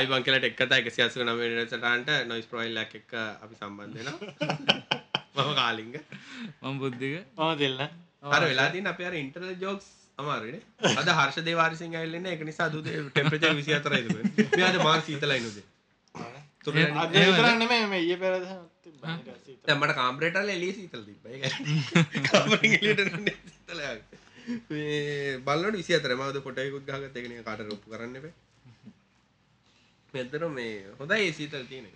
අයිබං කියලට එක්කත එක සියසු නමටන්ට නොයිස් ප්‍රයිල්ලක් එක්ක අපි සම්බන්ධන මම කාලිංග මම බුද්ධික මම දෙල්න්න අර වෙලාතින් අප අර ඉන්ටර් ජෝක්ස් අමාරුනේ අද හර්ෂ දේවාරසිංහ ඇල්ලන්න එක නිසා දුද ටෙම්පරච විසි අතරයිද මෙයාද මාර් සීතලයිනුද අද විතරන්න මේ ඊය පෙරද තැමට කාම්පරේටල් එලිය සීතල තිබයි කාමරට සීතල බල්ලට විසි අතර මද පොටයකුත් ගහගත එකන කට රොප්පු කරන්න එපේ මෙතර මේ හොඳයි සීතල් තියෙන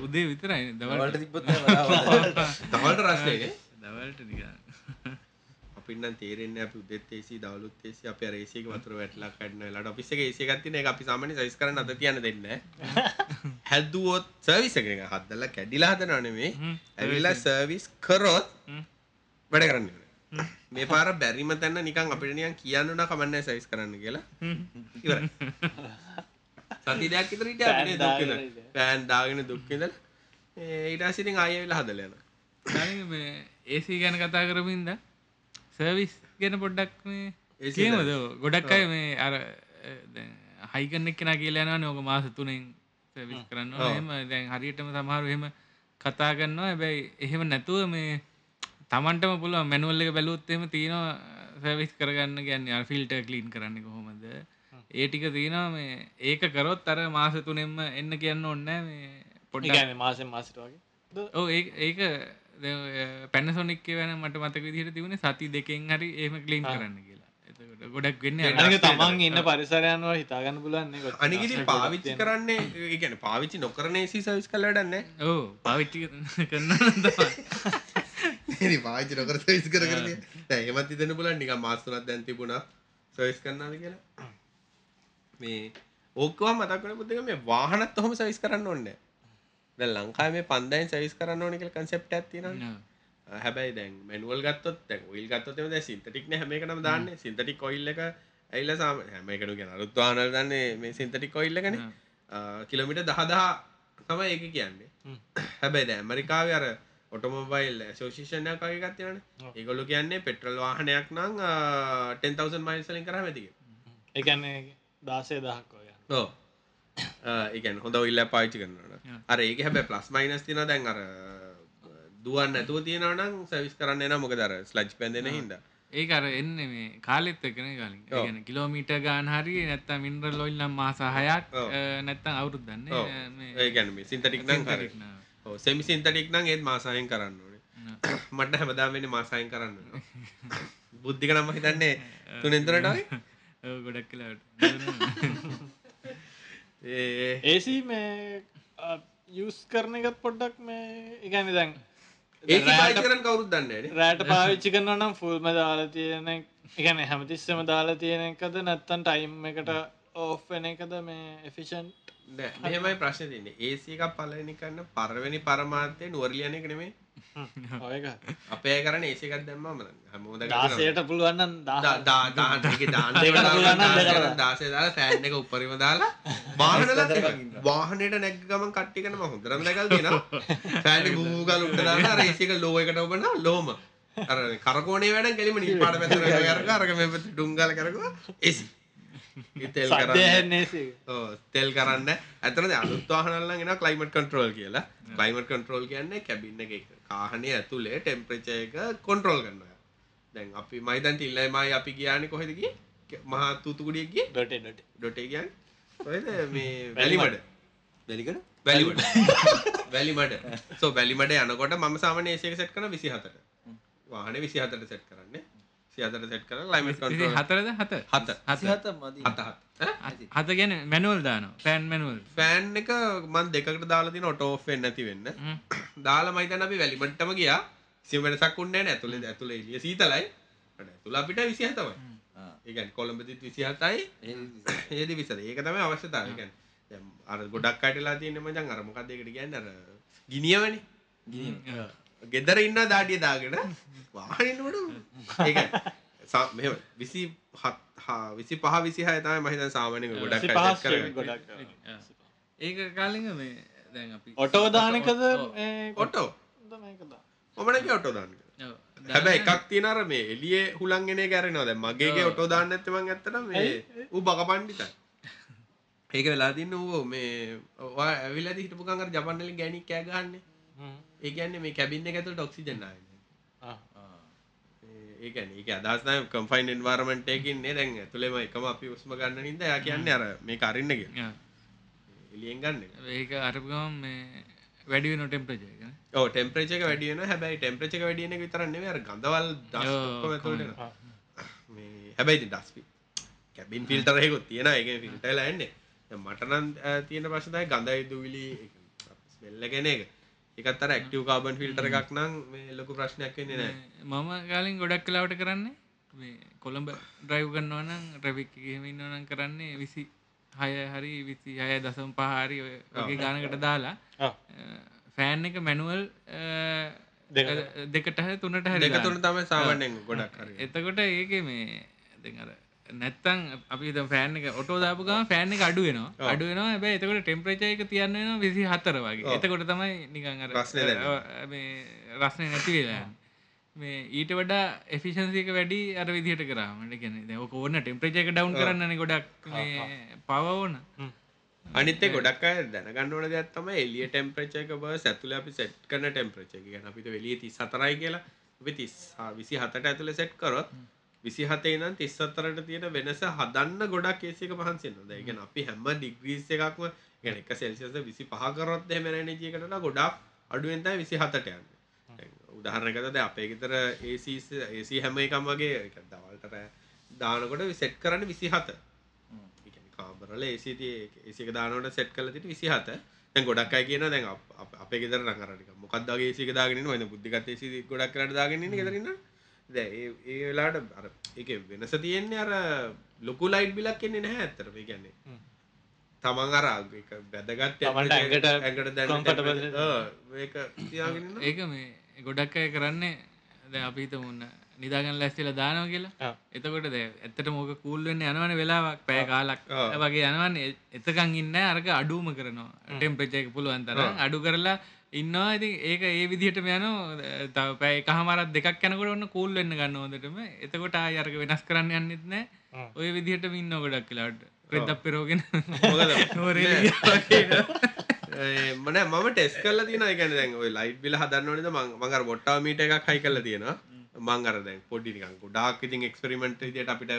උදේ විතරයි වලට දවල්ට. තිබ්බොත් තවල්ට රස්නේ දවල්ට නික අපින්න තේරෙන්නේ අපි උදෙත් ඒසි දවලුත් ඒසි අපි අර ඒසි එක වතුර වැටලා කඩන වෙලාවට. ඔෆිස් එකේ ඒසි එකක් තියෙන එක අපි සාමාන්‍ය සයිස් කරන්න අත තියන්න දෙන්නේ. හැදුවොත් සර්විස් එක නිකන් හදලා කැඩිලා හදනව නෙමෙයි. ඇවිල්ලා සර්විස් කරොත් වැඩ කරන්න. මේ පාර බැරිම තැන නිකන් අපිට නිකන් කියන්න උනා කමන්නේ සයිස් කරන්න කියලා. ඉවරයි. සති දෙකක් විතර හිටියා අපි නේ දුක් විඳලා. පෑන් දාගෙන දුක් විඳලා. ඒ ඊට පස්සේ ඉතින් ආයෙ වෙලා හදලා යනවා. කලින් මේ ඒසී ගැන කතා කරමින්ද සර්විස් ගැන පොඩ්ඩක් මේ AC කියමද ගොඩක් අය මේ අර හයිකන්නෙක් කෙන කියලා යනවා නෝක මාස තුනෙන් සර්විස් කරන්න ඔව්. එම දැන් හරියටම සමහරු එහෙම කතා කරන්නවා හැබැයි එහෙම නැතුව මේ තමන්ටම පුළුව මැනුවල් එක බැලුවොත් එහෙම තියෙනවා සර්විස් කරගන්න කියන්නේ අර ෆිල්ටර් ක්ලීන් කරන්න කොහොමද ඒ ටික තියෙනවා මේ ඒක කරොත් අර මාස තුනෙන්ම එන්න කියන්න ඕන්න මේ පොඩ්ඩක්. ඉගැන මාසෙන් මාසට වගේ. ඕ ඒ ඒක පැනසොනික් වෙන මට මතක විදිහට තිබුණේ සති දෙකෙන් හරි එහෙම ක්ලීන් කරන්න කියලා. එතකොට ගොඩක් වෙන්න තමන් ඉන්න පරිසරයන්ව හිතාගන්න පුලන්නේ අනිගිති පාවිච්චි කරන්නේ ඒ කියන්නේ පාවිච්චි නොකරන කළා වැඩක් නැහැ. ඕ පාවිච්චි කරන්න පාවිච්චි නොකර සර්විස් කර කර තිය. දැන් එහෙමත් හිතෙන්න පුළුවන් නිකන් මාස තුනක් දැන් තිබුණා සර්විස් කරනවාද කියලා. මේ ඕකම මතක් කරගන්න පුතේ මේ වාහනත් ඔහොම සර්විස් කරන්න ඕනේ නැහැ. දැන් ලංකාවේ මේ පන්දෙන් සර්විස් කරන්න ඕනේ කියලා කන්සෙප්ට්. අ, හැබැයි දැන් මැනුවල් ගත්තොත් ඔයිල් ගත්තොත් එමෙ දැන් සින්තටික් නේ හැම එකටම දාන්නේ. සින්තටික් ඔයිල් එක ඇවිල්ලා සාම හැම අලුත් වාහන වල දාන්නේ මේ එකනේ. අ, කිලෝමීටර් 10000 තමයි ඒක කියන්නේ. හැබැයි දැන් ඇමරිකාවේ අර ඔටෝමොබයිල් එකක් වගේ තියෙනවනේ. ඒගොල්ලෝ කියන්නේ පෙට්‍රල් වාහනයක් අ, 10000 miles වලින් කරාම ඇති කියලා. එකන දාසේ දහක් වගේ ඔව්. ඒ කියන්නේ හොඳ පාවිච්චි කරනවා නම්. අර ඒක හැබැයි ප්ලස් මයිනස් තියෙනවා දැන් අර දුවන්න නැතුව තියෙනවා නම් සර්විස් කරන්න එනවා මොකද අර ස්ලජ් බැඳෙන හින්දා. ඒක අර එන්න මේ කාලෙත් එකන ඔව්. ගැන කිලෝමීට ගාන හරි නැත්තම් මින්රල් ඔයිල් නම් මාස හයක් ඔව්. නැත්තම් අවුරුත් දන්න ඔව්. ඒ කියන්නේ මේ සින්තටික් නම්. ඔව් සෙමි සින්තටික් නම් ඒත් මාස 6න් කරන්න ඕනේ. මට හැමදාම වෙන්නේ මාස 6න් කරන්න. බුද්ධික නම් මම හිතන්නේ තුනෙන් තුනට වගේ. ගොඩක් කලාට ඒ ඒසි මේ යස් කරන එකත් පොඩ්ඩක් මේ ඉගැනි දැන් පාවිච්චි කරන්න කවුරුත් දන්නේ නැහැ නේ. රෑට පාවිච්චි කරන නම් ෆුල්ම දාලා තියෙන ඉගැන හැමතිස්සම දාලා තියෙන එකද නැත්තන් ටයිම් එකට ඕෆ්න එකද මේ එෆිෂන්ට් නෑ මෙහෙමයි ප්‍රශ්නේ තියෙන්නේ. AC එකක් පළවෙනි කරන පළවෙනි පරමාර්ථය නුවරලියන එක නෙමෙයි. ඔයක අපේ AC එකක් දැම්මම හැමෝම දැන් දාසයට පුළුවන්න්න දා දා දා දාන්න ටිකේ දාන්න දෙකට පුළුවන් නම් දෙකට දාන්න. 16 දාලා ෆෑන් එක උඩරිම දාලා වාහනලත් වාහනේට නැග්ග ගමන් කට්ටිය කරන මම හොඳටම දැකලා තියෙනවා ෆෑන් එක ගූ ගාලා උඩ දාලා අර AC එක ලෝ එකට ඔබන ලෝම අර කරකෝණේ වැඩ කෙලිම නිල් පාට පැත්තට කරක අරක මේ පැත්ත කරන්නේ ඔව් තෙල් කරන්න ඇතන එනවා ක්ලයිමට් කන්ට්‍රෝල් කියලා. ක්ලයිමට් කන්ට්‍රෝල් කියන්නේ කැබින් එකේ කාහනේ ඇතුලේ ටෙම්පරේචර් එක කන්ට්‍රෝල් කරනවා. දැන් අපි මයි දැන් තිල්ලයිමයි අපි ගියානේ කොහෙද ගියේ? මහා තූතුකුඩිය ගියේ? ඩොටේ ඩොට. කොහෙද මේ වැලිමඩ. වැලිකඩ වැලිමඩ. වැලිමඩ. සෝ වැලිමඩ යනකොට මම සාමාන්‍ය AC එක සෙට් කරන 24ට. වාහනේ 24ට සෙට් කරන්නේ. 24ට සෙට් කරලා ක්ලයිමට් කන්ට්‍රෝල් හතරද හත හත. හත මදි හත හත. හත ගැන මැනුවල් දානවා පෑන් මැනුවල් ෆෑන් එක මන් දෙකට දාලා තියෙන ඔටෝ ඔෆ් වෙන්නේ නැති වෙන්න. දාලා මම හිතන්නේ අපි වැලිමට්ටම ගියා. කිසිම වෙනසක් වුණේ නැහැ ඇතුලේ ඇතුලේ එළිය සීතලයි. ඇතුල අපිට 27යි. ඒ කියන්නේ කොළඹදිත් 27යි. ඒදි 20. ඒක තමයි අවශ්‍යතාවය. ඒ කියන්නේ දැන් අර ගොඩක් අයටලා තියෙන්නේ මචං අර මොකක්ද ඒකට කියන්නේ අර ගිනියවනේ. ගිනි ගෙදර ඉන්න දාඩිය දාගෙන වාහනේ ඉන්නකොට ඒක සා- මෙහෙම 27 25 26 තමයි මම හිතන්නේ සාමාන්‍යයෙන් ගොඩක්. ගොඩක් ඒක කාලිග මේ දැන් අපි ඔටෝ දානකද. ඔටෝ. නැගිය ඔටෝ. ඔව්. හැබැ එකක් තියනර මේ එලිය හුළන්ගෙන කැරෙනවද මගේගේ ඔටෝ දාන්න ඇත්තමං ඇත්තට මේ ඌ බක පණ්ඩිතයි. ඒක වෙලා තින්න ඌ මේ ඇවිල හිටපුකඟර ජපන්නල ගැනි කෑගන්නේ ඒකන්නේ මේ කැබින්න ඇතුළ ටොක්සිජනය ඒකන ඒක අදස්න කම්ෆයින් එන්වාර්මටයකින් දැන් ඇතුළෙම එකම අපි උස්ම ගන්න හිද ය කියන්න අර මේ කරින්නක එලියෙන් ගන්න ඒක අරපුගම් මේ වැඩිය නො. ටෙම්පරජයකන ඕ ටෙම්පරේචක වැඩියන හැබයි ටෙම්පරේචක වැඩියන විතරන්නේ අර ගඳවල් දස්කොමතුලට මේ හැබැයි ඩස්පි කැබින් ෆිල්ටරයකුත් තියෙන එක ෆිල්ටල ඇන්නේ මටනන් තියෙන ප්‍රශ්නයි ගඳයි දුවිලි ස්මෙල්ල කෙන එක එකත්තර ඇක්ටව කාබන් ෆිල්ටර එකක් නම් මේ ලොකු ප්‍රශ්නයක් වෙන්නේ නෑ මම ගාලින් ගොඩක් කලාවට කරන්නේ. මේ කොළඹ ඩ්‍රයිව් කරන්නවනම් ට්‍රැෆික් හමින්නවනම් කරන්නේ විසි හය හරි විසි හය දසම් පහරි ඔය වගේ ගානකට දාලා ෆෑන් එක මැනුවල් දෙකට. හ තුනට හරි දෙක තුන තමයි සාමාන්‍යයෙන් ගොඩක් හරි. එතකොට ඒක මේ දෙර නැත්තං අපි ෆෑන් එක ඔටෝ දාපුගම ෆෑන් එක අඩු වෙනවා අඩු වෙනවා හැබැයි එතකොට ටෙම්පරේචර් එක තියන්න වෙනවා 24 වගේ. එතකොට තමයි නිකන් අර රස්නේ මේ රස්නේ නැති වෙලා. මේ ඊට වඩා එෆිෂන්සි එක වැඩි අර විදිහට කරාම. ඒ කියන්නේ දැන් ඔක ඕන ටෙම්පරේචර් එක ඩවුන් කරන්නනේ ගොඩක් මේ පව ඕන. අනිත් ගොඩක් අය දැනගන්න ඕන දෙයක් තමයි එළිය ටෙම්පරේචර් එක බර්ස් ඇතුලේ අපි සෙට් කරන ටෙම්පරේචර් එක. කියන්නේ අපිට එළියේ 34යි කියලා අපි 30 27ට ඇතුලේ සෙට් කරොත් 27 ඉඳන් 34ට තියෙන වෙනස හදන්න ගොඩක් කේස් එක මහන්සි වෙනවා. දැන් කියන්නේ අපි හැම ඩිග්‍රීස් එකක්ම කියන්නේ 1 සෙල්සියස් 25 කරොත් එහෙම එනර්ජි එකට වඩා ගොඩක් අඩුවෙන් තමයි 27ට යන්නේ. දැන් උදාහරණයකට දැන් අපේ ගෙදර AC AC හැම එකම වගේ ඒක දවල්ට රෑ දානකොට සෙට් කරන්නේ 27. ඒ කියන්නේ කාමරවල AC tie AC එක දානකොට සෙට් කරලා තියෙන්නේ 27. දැන් ගොඩක් අය කියනවා දැන් අපේ ගෙදර නම් අර නිකන් මොකක්ද වගේ AC එක දාගෙන ඉන්නවා. දැන් බුද්ධිගත AC ගොඩක් කරලා දාගෙන ඉන්නේ දැන් ඒ ඒ වෙලාවට අර ඒකේ වෙනස තියෙන්නේ අර ලොකු ලයිට් බිලක් එන්නේ නැහැ ඇත්තටම. ඒ කියන්නේ තමන් අර ඒක වැදගත් තමන්ට ඇඟට ඇඟට. ඔව් ඒක තියාගෙන ඉන්න. ඒක මේ ගොඩක් අය කරන්නේ දැන් අපි හිතමු ඔන්න නිදාගන්න ලැස්තිලා දානවා කියලා. එතකොට දැන් ඇත්තටම ඕක කූල් වෙන්න යනවනේ වෙලාවක් පැය කාලක්. වගේ යනවනේ. එතකන් ඉන්නේ අරක අඩුම කරනවා. ටෙම්පරේචර් එක පුළුවන් තරම් අඩු කරලා ඉන්නවා. ඉතින් ඒක ඒ විදිහටම යනවා. තව පැය එකහමාරක් දෙකක් යනකොට ඔන්න කූල් වෙන්න ගන්න හොඳටම. එතකොට ආයෙ අරක වෙනස් කරන්න යන්නෙත් නැහැ. ඔය විදිහටම ඉන්න ගොඩක් වෙලාවට. රෙද්දක් පෙරෝගෙන මන මම ටෙස් කල තින දැන් ඔය ලයිට් බිල හදන්නවනද මඟර බොට්ටා මීට එකක් හයි කල තියෙනවා මංගර දැන් පොඩිනිකංකු ඩාක් ඉතින් එක්ස්පරිමෙන්ට් දිට අපිට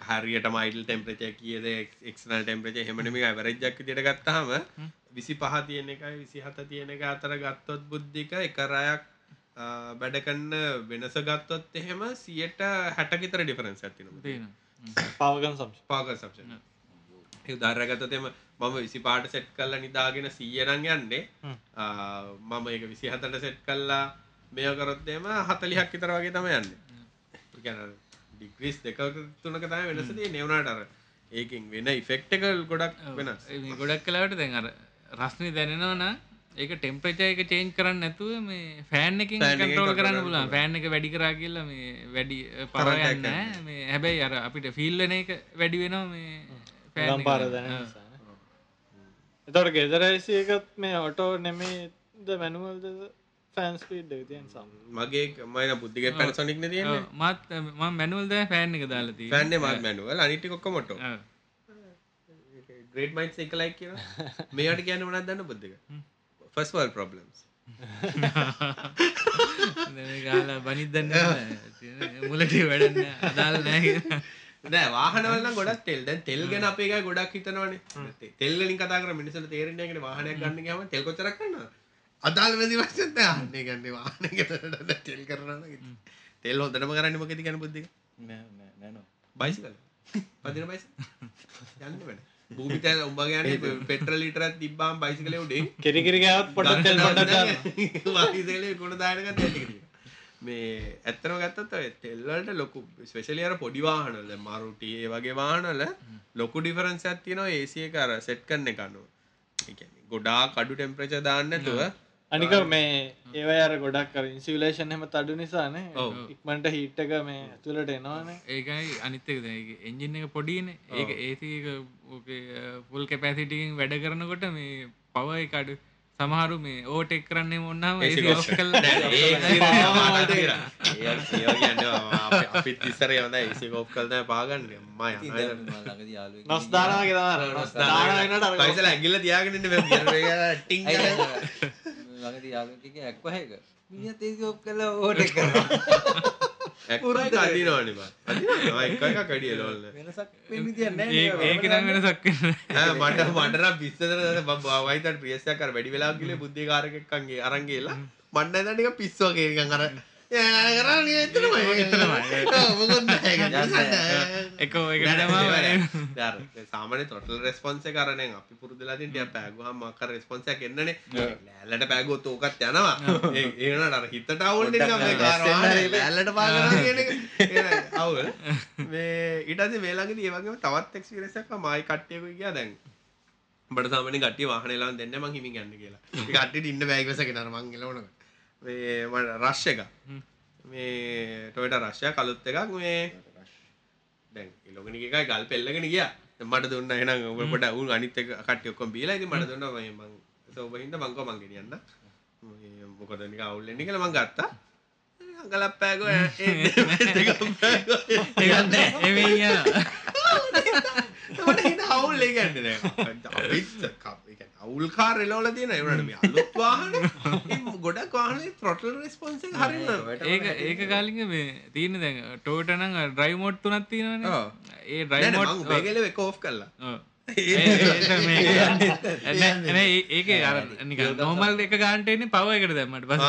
හරියට මයිල් ටෙම්පරච කියද? එක්නල් ටෙම්පරච හෙමනම වැරජ්ජක් දිට ගත්තාම විසි පහ තියෙන එකයි විසි හත තියෙන එක අතර ගත්තොත් බුද්ධික එකරයක් බැඩකන්න වෙනස ගත්තොත් එහෙම සියට හැටකිතර ඩිෆරන්ස් ඇතින තියෙනවා. පාවගන් සම්ශ පාක සබ්ෂ උදාරගතතෙම මම විසි පාට සෙට් කල්ල නිදාගෙන සීයනං යන්නේ. මම ඒක විසි හතට සෙට් කල්ලා මෙයකරොත්තේම හතලිහක් විතර වගේ තම යන්න. ගැන ඩිග්‍රිස් දෙක තුනක තම වෙනසදී නෙවනාටර ඒකින් වෙන ඉෆෙක්ටකල් ගොඩක් වෙනස්. මේ ගොඩක් කලාවට දැන් අර රස්නි දැනෙනවන ඒක ටෙම්පරේචර් එක චේන්ජ් කරන්න නැතුව මේ ෆෑන් කන්ට්‍රෝල් control කරන්න පුළුවන්. ෆෑන් එක වැඩි කරා කියලා මේ වැඩි පවර් Current යන්නේ නැහැ. මේ හැබැයි අර අපිට ෆීල් වෙන එක වැඩි වෙනවා මේ ෆෑන් පාර දැන එතවට ගෙදරයිසි එකත් මේ ඔටෝ නෙමේද මැනුවල්ද ෆෑන්ස් පීඩ් තියන් සම්. මගේ මයින බුද්ධික පැනසොනික් තියෙන මත් ම මැනුවල් ද ෆෑන් එක දාලති පැන්ඩ මත් මැනුවල් අනිටි කොක්ක මොට ග්‍රේට් මයින්ස් එක ලයි කියන මේට කියන වනත් දන්න බුද්ධික ෆස්වල් ප්‍රබ්ලම්ස් ගාලා බනිදන්න මුලට වැඩන්න අදාල් නෑ නෑ වාහනවල ගොඩක් තෙල්. දැන් තෙල් ගැන අපේ ගොඩක් හිතනවනේ. තෙල් වලින් කතා කරලා මිනිස්සුන්ට තේරෙන්නේ වාහනයක් ගන්න ගියාම තෙල් කොච්චරක් ගන්නවද අදාළ වැඩි වශයෙන් නෑ. අන්නේ ගන්නේ වාහනයකට තෙල් කරනවා නම් තෙල් හොඳටම කරන්නේ මොකද කියන්නේ බුද්ධික? නෑනෝ බයිසිකල්. පදින බයිසිකල්? යන්න බෑ. භූමිත උඹ කියන්නේ පෙට්‍රල් ලීටරයක් තිබ්බාම බයිසිකලේ උඩේ. කෙරිකිරිගත් පොට තෙල් පොට වාහිසකලේ කුණ දායනක තැටික මේ ඇත්තම ගත්තත් ඔය තෙල්වලට ලොකු ස්පෙෂලි අර පොඩි වාහනවල දැන් මාරුටි ඒ වගේ වාහනවල ලොකු ඩිෆරන්ස් එකක් තියෙනවා. AC එක අර සෙට් කරන එක අනුව. ඒ කියන්නේ ගොඩාක් අඩු ටෙම්පරේචර් දාන්න නැතුව අනික මේ ඒවයි අර ගොඩක් කර ඉන්සිවිලේෂන් හෙම තඩු නිසානේ. ඉක්මට හිට්ටක මේ ඇතුලට එනවානේ. ඒකයි අනිත්තක එන්ජින් එක පොඩින ඒක ඒතික පුල් කැපැසිටිකින් වැඩ කරනකොට මේ පව එකඩු සමහරු මේ ඕටෙක් කරන්නේ ඒ ඒ. ඒ ඒ කියන්නේ අපි- AC off කරලා තමයි පාගන්නේ. අම්මා යනවා. නොස් දානවා කියලා නොස් දානවා වෙනට අර පයිසල ඇගිල්ල තියාගෙන එක්ක ඇක්වහයක මිනිහත් ඒක ඔප් කරලා ඕට කරනවා ඇක්කුරයි කඩිනවනේ බා අදිනවා එක එක කඩිය ලෝල්න වෙනසක් වෙන්න තියන්නේ ඒ ඒක නම් වෙනසක් වෙන්නේ ඈ මට මට නම් පිස්සතර වයිතට ප්‍රියස්යක් කර වැඩි වෙලා ගිහලා බුද්ධි කාරකෙක්කන්ගේ අරන් ගිහලා මන්න දැන් නිකන් පිස්සෝ වගේ සාමාන්‍ය ටොටල් රෙස්පොන්ස් එක අරනේ අපි පුරුදුලා තියෙන ටික පෑගුවාම අක්කර රෙස්පොන්ස් එකක් එන්නනේ ලෑල්ලට පෑගුවොත් ඕකත් යනවා ඒ ඒ වුණාට අර හිතට අවුල් එක ඒක අවුල් මේ ඊට පස්සේ මේ ළඟදී ඒ වගේම තවත් එක්ස්පීරියන්ස් එකක් මායි කට්ටියකුයි ගියා දැන් උඹට සාමාන්‍යයෙන් කට්ටිය වාහනේ ලාවන් දෙන්නේ මං හිමින් යන්න කියලා ඒ කට්ටියට ඉන්න බෑ ඉවසගෙන අර මං රෂ් එක මේ ටොයටා එක කලුත් එකක් මේ දැන් ලොගනික එකයි ගල් පෙල්ලගෙන ගියා දැන් මට දුන්න එහෙනම් ඔබ පොඩ උන් අනිත් ඔක්කොම බීලා ඉතින් මට දුන්නා මම මං සෝබින්ද මං කෝ මං ගෙනියන්න මේ මොකද නිකන් අවුල් වෙන්නේ කියලා මං ගත්තා අඟලක් පෑගෝ ඒ ඒගන්න හිත අවුල් ඒ කියන්නේ දැන්. අපිත් කප් ඒ කියන්නේ අවුල් කාර් එලවල තියෙන මේ අලුත් වාහනේ ගොඩක් වාහනේ response එක හරිම ඒක ඒක කාලිග මේ තියන දැන් ටෝට නම් ඩ්‍රයි මොට් තුනත් තියෙනවන. ඔව්. ඒ නෑ ඩ්‍රයි නෑ මොට් මං බේගල එක ඕෆ් කළා ඒක අර නික නොමල් එක ගාන්ටේන පව එකට දැම්මට පස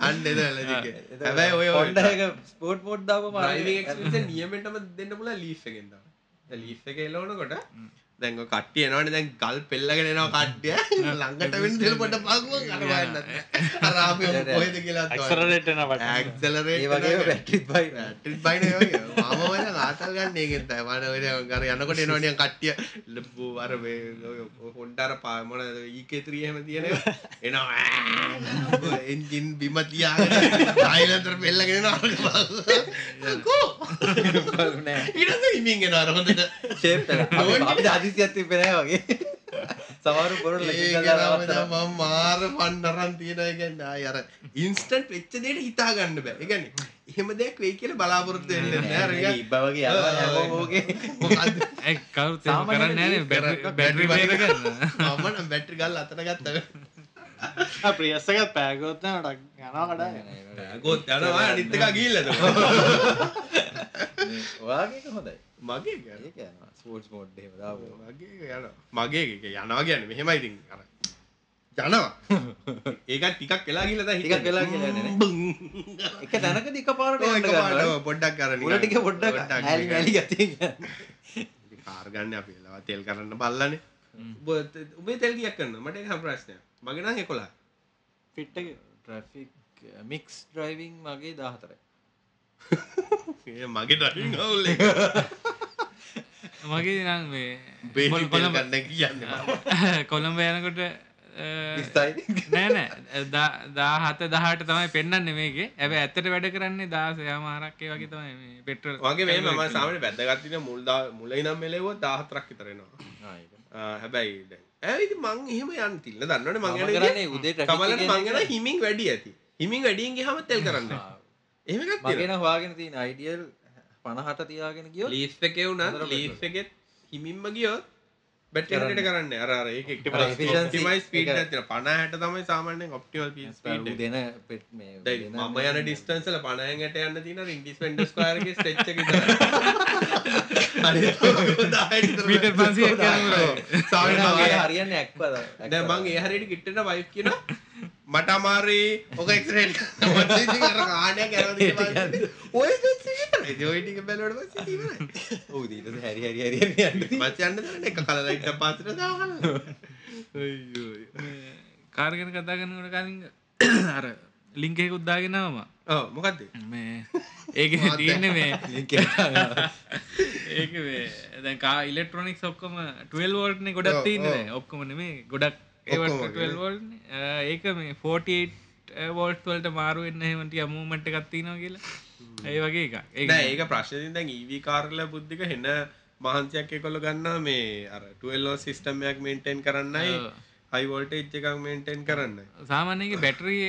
අන්න එදලදික හැබැයි ඔය හොන්ඩ එක ස්පෝට් පොඩ් දාප ්‍රයිවිං එක්ස්පිරියන්ස් නියමෙන්ටම දෙන්න පුළ ලීෆ් එකෙන් තමයි ලීෆ් එක එලවනකොට දැන් ඔය කට්ටිය එනවනේ දැන් ගල් පෙල්ලගෙන එනවා කට්ටිය. ළඟට වෙන්න දෙල පොඩ පාගුවක් අර වයන්නත් අර අපි කොහෙද කියලා ඇක්සලරේට් වෙන පට ඒ ඇක්සලරේට් වගේ බැට්‍රිත් බයි ට්‍රිත් බයින වගේ. මම වෙන ආතල් ගන්න ඒකෙන් තමයි. මම ඔය අර යනකොට එනවනේ නිකන් කට්ටිය. ලබ්බු අර මේ හොන්ඩාර පා මොන EK3 එහෙම තියෙන එනවා. එන්ජින් බිම තියාගෙන සයිලන්සර් පෙල්ලගෙන එනවා. කෝ? නෑ. ඊට පස්සේ හිමින් එනවා. අර හොඳට ෂේප් එක අපි අපි අදිසියක් තිබ්බේ නෑ වගේ සමහරු නවත්තනවා. මම මාර පන්නරන් තියෙන ආයි අර ඉන්ස්ටන්ට් වෙච්ච දෙයට හිතා ගන්න බෑ. ඒ කියන්නේ එහෙම දෙයක් වෙයි කියලා බලාපොරොත්තු වගේ කරන්න න කර- බැටරි බේර කරන්න මම නම් බැටරි ගල් අතට ගත්තා. ප්‍රියස්සකත් පෑගොත්න ටක් නෑ. ගොත් යනවා අනිත් එක ගිහිල්ලාද? මේ ඔයාගේ එක හොඳයි. මගේ. Sports mode. මගේ යනවා. මගේ යනවා කියන්නේ මෙහෙමයි ඉතින් අර යනවා. ඒක ටිකක් වෙලා ගිහලා දැන් ටිකක් වෙලා ගිහලා යන්නේ නේ. එක තැනකදී එකපාරට යන්න ගන්නවා. පොඩ්ඩක් අර නිකන් ටික පොඩ්ඩක් ඇලි මැලි ගතිය. කාර් ගන්න අපි වෙලාව තෙල් කරන්න බල්ලනේ. ඔබ ඔබේ තෙල් කීයක් කරනවද? මට ඒක ප්‍රශ්නයක්. මගේ නම් 11. ෆිට් එක ට්‍රැෆික් මික්ස් ඩ්‍රයිවිං මගේ 14යි. ඒ මගේ ඩ්‍රයිවිං අවුල් එක. මගේ නම් මේ කොළඹ කියන්නේ. මම. කොළඹ යනකොට අ, 20යි. නෑ නෑ දා- දා හත දහට තමයි පෙන්න්න මේක ඇබ ඇත්තට වැඩ කරන්නේ දාසය මාරක්කේ වගේ තමයි මේ පෙට්‍රල් වගේ මේ මම සාමාන්‍ය වැදගත් දින මුල් දා මුලින් නම් මෙලෙවුවොත් 14ක් විතර එනවා. ආ, ඒක. ආ, හැබැයි ඉතින් මං එහෙම යන්න තිල්ල දන්නවනේ මං මම යන කරන්නේ උදේ මං යන ඉඳලා- හිමින් වැඩි ඇති. හිමින් වැඩියෙන් ගියාම තෙල් කරන්න. ආ, එහෙම එකක් මගේ තියෙනවා. නම් හොයාගෙන තියෙන අයිඩියල් 50ට තියාගෙන ගියොත් ලීස් එකේ හොඳට ලීස් එකෙත් හිමින්ම ගියොත් බැටරි කරන්න. අර එකක් තියෙනවා 50 60 තමයි සාමාන්‍යයෙන් ඔප්ටිමල් ස්පීඩ් එක. දෙන පෙට් මම යන ඩිස්ටන්ස් වල 50න් යට යන්න තියෙන ඉන්ඩිස්පෙන්ඩන්ට් ස්ක්වයර් එකේ ස්ට්‍රෙච් එක විතරයි. අනිත් ඔක්කොම 10 විතර. මීටර් 500ක් යනකොට. සාමාන්‍යයෙන් මගේ හරියන්නේ ඇක්වද දැන් මං ඒ හරියට කිට්ටන වයිෆ් කියන මට අමාරුයි ඔක එක්ස්රේට් මට ඉතින් අර කාණයක් ඔය ස්විච් එක විතරයි ඉතින් ඔය ටික බැලුවට පස්සේ ඉවරයි ඔව් ඊට පස්සේ හැරි හැරි හැරි හැරි යන්න. මච යන්න දරන එක කල ලයිට් එක පාසට දාගන්න අයියෝ කාර්ගෙන කතා කරනකට කලින් අර ලිංකෙක උද්දාගෙනවම ඔව් මොකද්ද? මේ ඒක තියන්න මේ දානවා. ඒක මේ දැන් කා ඉලෙක්ට්‍රොනික් ඔක්කොම 12 වෝල්ට්නේ ගොඩක් ඔව්, තියන්නේ. ඔක්කොම නෙමේ ගොඩක් 12 ඒක මේ 48 වෝල්ට් වලට මාරු වෙන්න මූවමන්ට් එකක් තියෙනවා කියලා. ඒ වගේ එකක්. ඒක නෑ ඒක ප්‍රශ්නේ දැන් EV කාර්ල බුද්ධික හෙන මහන්සයක් කොල්ල ගන්න මේ අර ටල්ෝ සිිස්ටම්යක් මේන්ටෙන් කරන්නයි ඔව්. හයිවෝල්ට එච්ච එකක් මේන්ටෙන් කරන්න සාමාන්‍යගේ බැටරී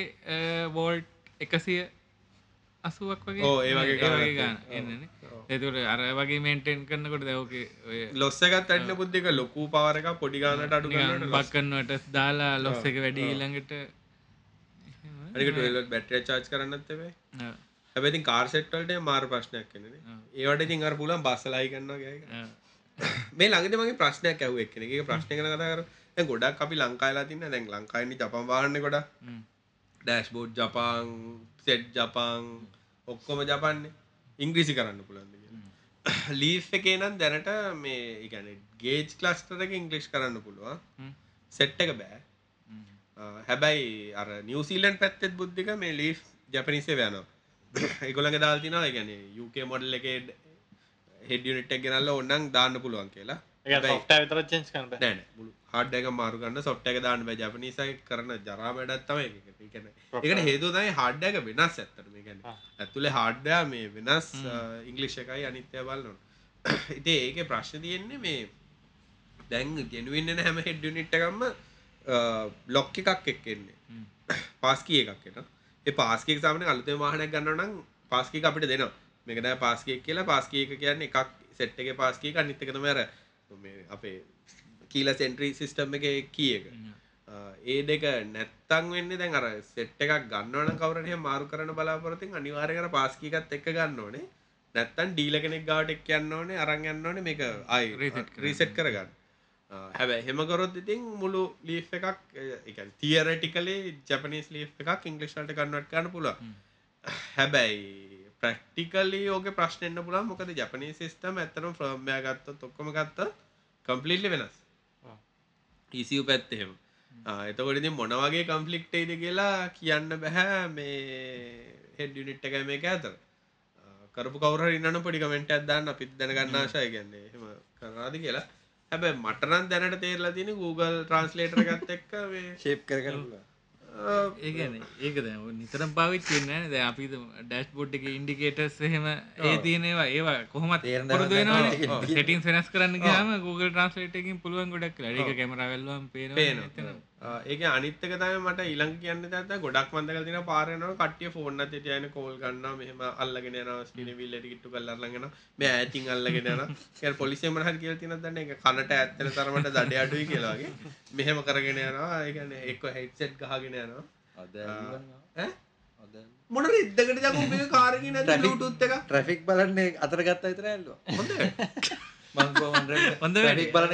වෝල්ට් එකසිය අසුවක් වගේ ඒ වගේ ගානක්. ගාන එන්නන එතුට අර වගේ මේන්ටෙන් කරන්නකොට දැවක ලොස්සකත් ඇන්න පුද්ධක ලොකු පවරක පොඩිගානට අඩු ගන්නට බක්කන්නට දාලා ලොස්ස එක වැඩි ඊළඟට ට බැට්‍රිය චාච් කරන්නත් වෙයි හැබැති කාර්සෙට්වලට මාර ප්‍රශ්නයක් කෙනෙ ඒවට ඉතින් අර පුලන් බස්සලයි කන්නවා ගෑක මේ ළඟට මගේ ප්‍රශ්නයක් ඇව එක්න එක ප්‍රශ්න කන කතර ගොඩක් අපි ලංකාලා තින්න දැන් ලංකායිනි ජපන් වාහන්න ගොඩ ඩෑස්බෝඩ් ජපාන් සෙට් ජපාන් ඔක්කොම ජපන්නේ ඉංග්‍රිසි කරන්න පුළන්ද ලීෆ් එකේ නම් දැනට මේ ඉගැන ගේජ් කලස්ටරක ඉංගලිෂ් කරන්න පුළුවන්. සෙට් එක බෑ. හැබැයි අර නිවසිීලන් පැත්තෙත් බුද්ධික මේ ලීෆ් ජපනිසේ වැනවා ඒගොලඟ දාල්තිනා ගැන යුක මොඩල් එක හෙඩියනිටක් ගෙනල්ල ඔන්නන් දාන්න පුළුවන් කියලා. එක සොෆ්ට විතර චෙන්ස් කරන නෑන හඩ එක මාරුගන්න සොට් එක දාන්න බෑ. ජපනිසයි කරන ජරා වැඩත්තම එකන එකට හේතුදයි හඩ්ඩ එක වෙනස් ඇත්තට. මේ ගැන ඇතුළේ හාඩ්ඩා මේ වෙනස් ඉංගලිෂ් එකයි අනිත්‍ය බලන්න ඉති ඒක ප්‍රශ්න තියෙන්නේ මේ දැන් ගෙනුවන්න හැම හෙඩ්ඩිනිට් එකම්ම බ්ලොක් එකක් එක්කෙන්නේ පාස්කිය එකක් එන ඒ පාස්කික සාමන අලුතේ වාහනයක් ගන්න නම් පාස්කික අපිට දෙනවා. මේකද පාස්කියක් කියලා පාස්කීක කියන්නේ එකක් සෙට් එක පාස්කීක අනිත්තක තමර අපේ කීල සෙන්ට්‍රී සිිස්ටම් එක කිය එක ඒ දෙක නැත්තං වෙන්න දැන් අර සෙට් එකක් ගන්නවන කවරනය මාරු කරන බලාපොරතින් අනිවාරය කර පාස්කිකත් එක්ක ගන්න ඕනේ. නැත්තන් ඩීල කෙනෙක් ගාට එක් යන්න ඕනේ අරන් යන්න ඕනේ මේක අයි රීසෙට් කරගන්න. හැබැ හෙමකොරොත් ඉතින් මුළු ලී එකක් තියරටිකලේ ජපනිස් ලී එකක් ඉංගලිෂ්ලට කන්නට ගන්න පුළුව හැබැයි ප්‍රක්ටිකලි ඕක ප්‍රශ්නන්න පුලා මොකද ජපනී සිස්ටම ඇතරම් ෆ්‍රම්මය ගත්ත තොක්කොම ගත්ත කම්පලිට්ලි වෙනස් ඉසිව් පැත්තහෙම එතකොටති මොනවගේ කම්පලික්ටේද කියලා කියන්න බැහැ මේ හෙඩ්ඩිනිට් එක මේක ඇතර. කරපු කවර ඉන්න පොඩි කමෙන්ට අදන්න අපිත් දැනගන්නාශය ගැන්නේ එහම කරාද කියලා. හැබැ මටනන් දැනට තේරලා තින Google ට්‍රන්ස්ලේටර ගත්ත එක්ක ශේප් කරගන්න ඒගැන ඒක දැ නිතරම් පාවිච්චෙන්න ද අපි ඩැස් බොඩ් එක ඉන්ඩිකේටස් එහෙම ඒ තියනවා ඒවා. කොහොමත් ගන්න සෙටින් වෙනස් කරන්න ගම Google ට්‍රන්ස්ලේටකින් පුළුවන් ගොඩක් ලඩික කැමරවෙල්ලම් පේන ඒක අනිත්තක තම මට ඉලං කියන්න ඇත ගොඩක් මන්දක තින පාරනව කටිය ෆෝර්න්න තියන කෝල් ගන්න මෙහම අල්ලගෙන නස්කින විල්ලට කිට්ටු කල්ලරගෙන මේ ඇතින් අල්ලගෙන ය පොලිසේම හල් කියල තින දන්න? එක කනට ඇත්තන තරමට දඩ අඩුයි කියලාගේ මෙහෙම කරගෙන යනවා. ඒගන එක්ක හෙට්සෙට් ගහගෙන යනවා. අද? මොන ඉදකට ජක කාරගෙන ටුත් එක ට්‍රෆික් බලන්නේ අතර ගත්ත විතර ඇල්ලුව හොඳ හොඳ හොඳ වැඩි. බලන.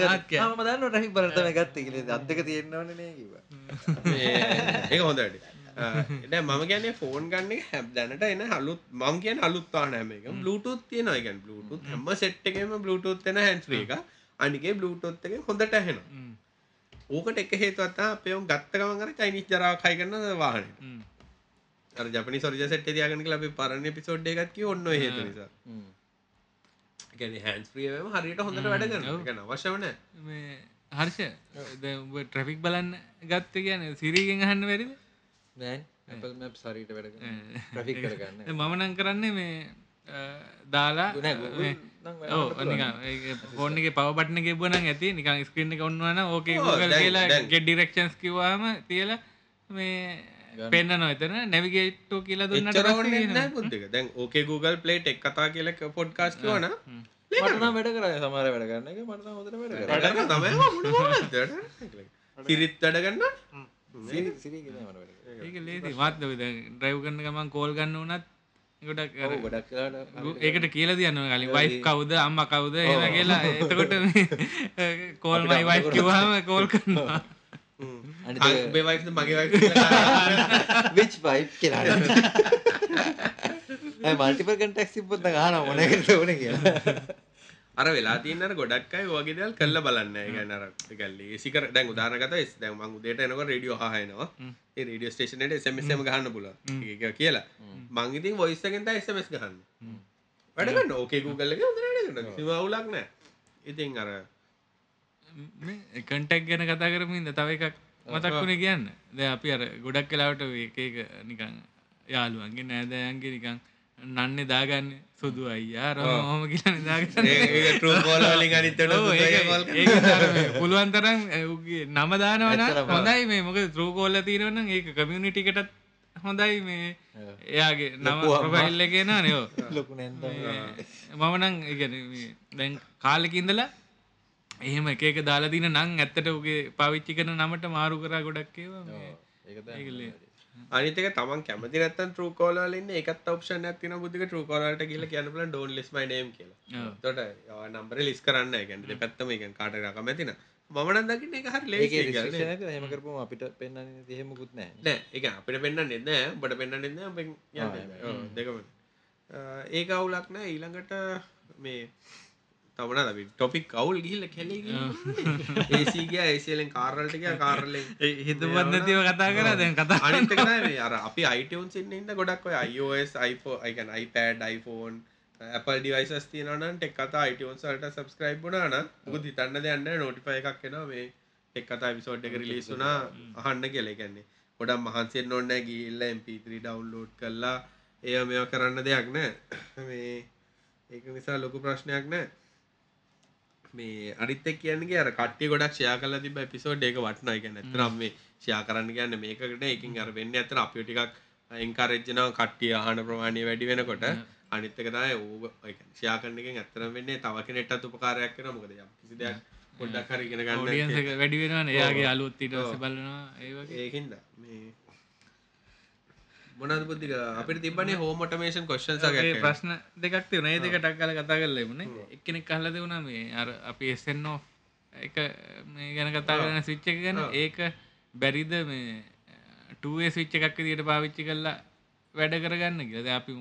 ම දන්න ට්‍රෆික් බලතම ගත්ත කියල. අදක තියෙන්නවන නේ කිව ඒක හොඳට එඩ මම ගැන ෆෝන් ගන්න හැබ දැනට එන හලුත් මම කියන අලුත්තාන හැම එක බluටුත් තියෙන එකන් බluටුත් හැම. සෙට් එකම බluටුත් එෙන හැන්ස්්‍රී එක අනිගේ බluටොත් එක හොඳට ඇහෙන ඕකට එක හේතුවත්තා අපයම් ගත්තකමඟර චයිනිස් ජරා කයි කරන්න වාහනට අර ජපනි සොරජ සෙට් තියාගන ලබ පරණ පිසෝඩ් එකත් කිය ඔන්න හේතු නිසා ගැන හැන්ස් ප්‍රියම හරියට හොඳට වැඩගන්න ගැන අවශ්‍යවන මේ හර්ෂ ට්‍රෆික් බලන්න ගත්ත කියන සිරීගෙන් අහන්න වැරිද නෑ. හරියට වැඩ ට්‍රෆික් කරගන්න. මම නං කරන්නේ මේ අ, දාලා නෑ, Google මේ- නම් වැඩ ඕ ෆෝන් එක පවබටන ගෙබන ඇති. නිකන් ස්ක්‍රීන් එක ඔන්නවන ඕකේ ඔව්, Google දැන්- කියලා දැන්- ගෙ ඩිරක්ෂන්ස් කිවාම තියල මේ පෙන්න්න නොතන නැවිගේට්ටෝ කියලා දුන්නට දැන් ඕකේ Google ප්ලේට් එක් කතා කියලක පොඩ්කාස් කිවන මටනම් වැඩ කර සමර වැඩ කරන්න එක මටන හොදර වැඩ කර තමයි සිරිත් වැඩගන්න සිරී ගෙන මට වැඩ කර ඒක ලේසි මාත්ද ඩ්‍රයිව් කරන්න ගමන් කෝල් ගන්න වනත් ගොඩක් අර ගොඩක් ඒකට කියල තියන්න කලින්. වයි් කවුද අම්ම කවුද එම කියලා. එතකොට කෝල් මයි වයි් කිවහම කෝල් කරනවා අනිත බේවයිද මගේ වයි විච් බයි් කියලා මල්ටිපල් කටක් සිපොත් ගාන මොනකට ඕන කියලා. අර වෙලා තියන්න ගොඩක් අයි වගේ දල් කල්ල බලන්න. ගන්නර කල්ල සිකර දැන් උදානකත ස් දැන් මං උදේට එනක රඩියෝ හයනවා ඒ රඩියෝ ස්ටේෂනට සමසම ගහන්න පුල ඒක කියලා. මංගිතින් වොයිස්සගෙන්ත එසමස් ගහන්න. වැඩගන්න ඕකේ ගූගල්ලක හොඳට සිවුලක් නෑ ඉතින් අර කටක් ගැන කතා කරමින්ද තව එකක් මතක්වුණ කියන්න. ද අපි අර ගොඩක් කලාවට එක එක නිකං යාළුවන්ගේ නෑදයන්ගේ නිකං නන්නේ දාගන්න සුදු අයියා රම හොම කියල දාගන්න. ටරෝකෝලලින් අනිතට පුළුවන් තරම් ඔහුගේ නම දානවන. හොඳයි මේ. මොක ත්‍රූකෝල්ල තියෙනවන ඒ කමියනිටිකටත් හොඳයි මේ. එයාගේ නම කියෙන නයෝ මමනං ඉගැන දැන් කාලෙකින්දලා එහෙම එක දාලා දින නං ඇත්තට උගේ පවිච්චි කන නමට මාරු කරා ගොඩක් ඒවා මේ. ඒකලේ. අනිතක තමන් කැමති නැත්තන් ටරූකෝලන්න එකත් ඔප්ෂන් ඇතින බුද්ධක ටරූකෝලට කියල කියනපල ඩෝන් ලිස් මයි නේම් කියලා. ඔව්. තොට නම්බර ලිස් කරන්න ගැන පැත්තම එක කාට රක මැතින මමන දකින්න එක හරි ඒක ලේ එක කරපුවම අපිට පෙන්වන්නේ එහෙමකුත් නැහැ. නෑ එක අපිට පෙන්න්න නෙද බට පෙන්න්න නෙද දෙකම. ඒක අවුලක් නෑ. ඊළඟට මේ තමන ටොපික් කවුල් ගිල්ල කෙලෙ ඒසිගේ ඒසිලෙන් කාරල්ටික කාරලෙන් හිත පත්නතිව කතා කර දැන් කතා අනිතක අර අපි අයිටවන් සින්න ඉන්න ගොඩක් ඔය iOS iPhone icon iPad iPhone Apple devices තියනන tech කතා iTunes සල්ට සබස්ක්‍රයිබ් වුණාන මුක හිතන්න දෙයන්න නොටිපය එකක් එෙන මේ එක් කතා විසෝඩ් එක රිලිස් වුනා අහන්න කෙලෙ ගැන්නේ ගොඩක් මහන්සෙන් ඔන්න ගිල්ල MP3 ඩවන්ලෝඩ් කරලා. එය මෙ කරන්න දෙයක් නෑ. මේ ඒක නිසා ලොකු ප්‍රශ්නයක් නෑ මේ අරිත්තක් කියන්නේ අර කට්ටිය ගොඩක් ෂයා කල තිබ පිසෝඩ් ඒක වටන එක නැතරම් මේ ෂයා කරන්න කියන්න මේකට එකින් අර වෙන්න ඇතර අපිය ටිකක් එංකාරෙජ්ජනාව කට්ටිය ආහන ප්‍රමාණය වැඩි වෙනකොට අනිත්තක තමයි ඕ ෂයා කරන එකෙන් ඇත්තරම් වෙන්නේ තව කෙනෙක්ටත් උපකාරයක් කරන මොකද යම් කිසි දෙයක් පොඩ්ඩක් හරි ඉගෙන ගන්න ෝඩියන්ස වැඩි වෙන එයාගේ අලුත් ඊට පස්සේ බලනවා. ඒවගේ ඒකින්ද. මේ මොනද බුද්ධික අපිට තිබන්නේ හෝම ඔටමේෂන් කොස්්චන්ස ඒ ප්‍රශ්න දෙකක් තිවන දෙක ටක් කල කතා කරල එමුණ එක්කෙනෙක් කහලද වුණා මේ අර අපි එස්සෙන්නෝ එක මේ ගැන කතා කරන සිච්ච එක ගැන. ඒක බැරිද මේ ටුවේ සිච්ච එකක් දිට පාවිච්චි කරලා වැඩ කරගන්න කියද අපි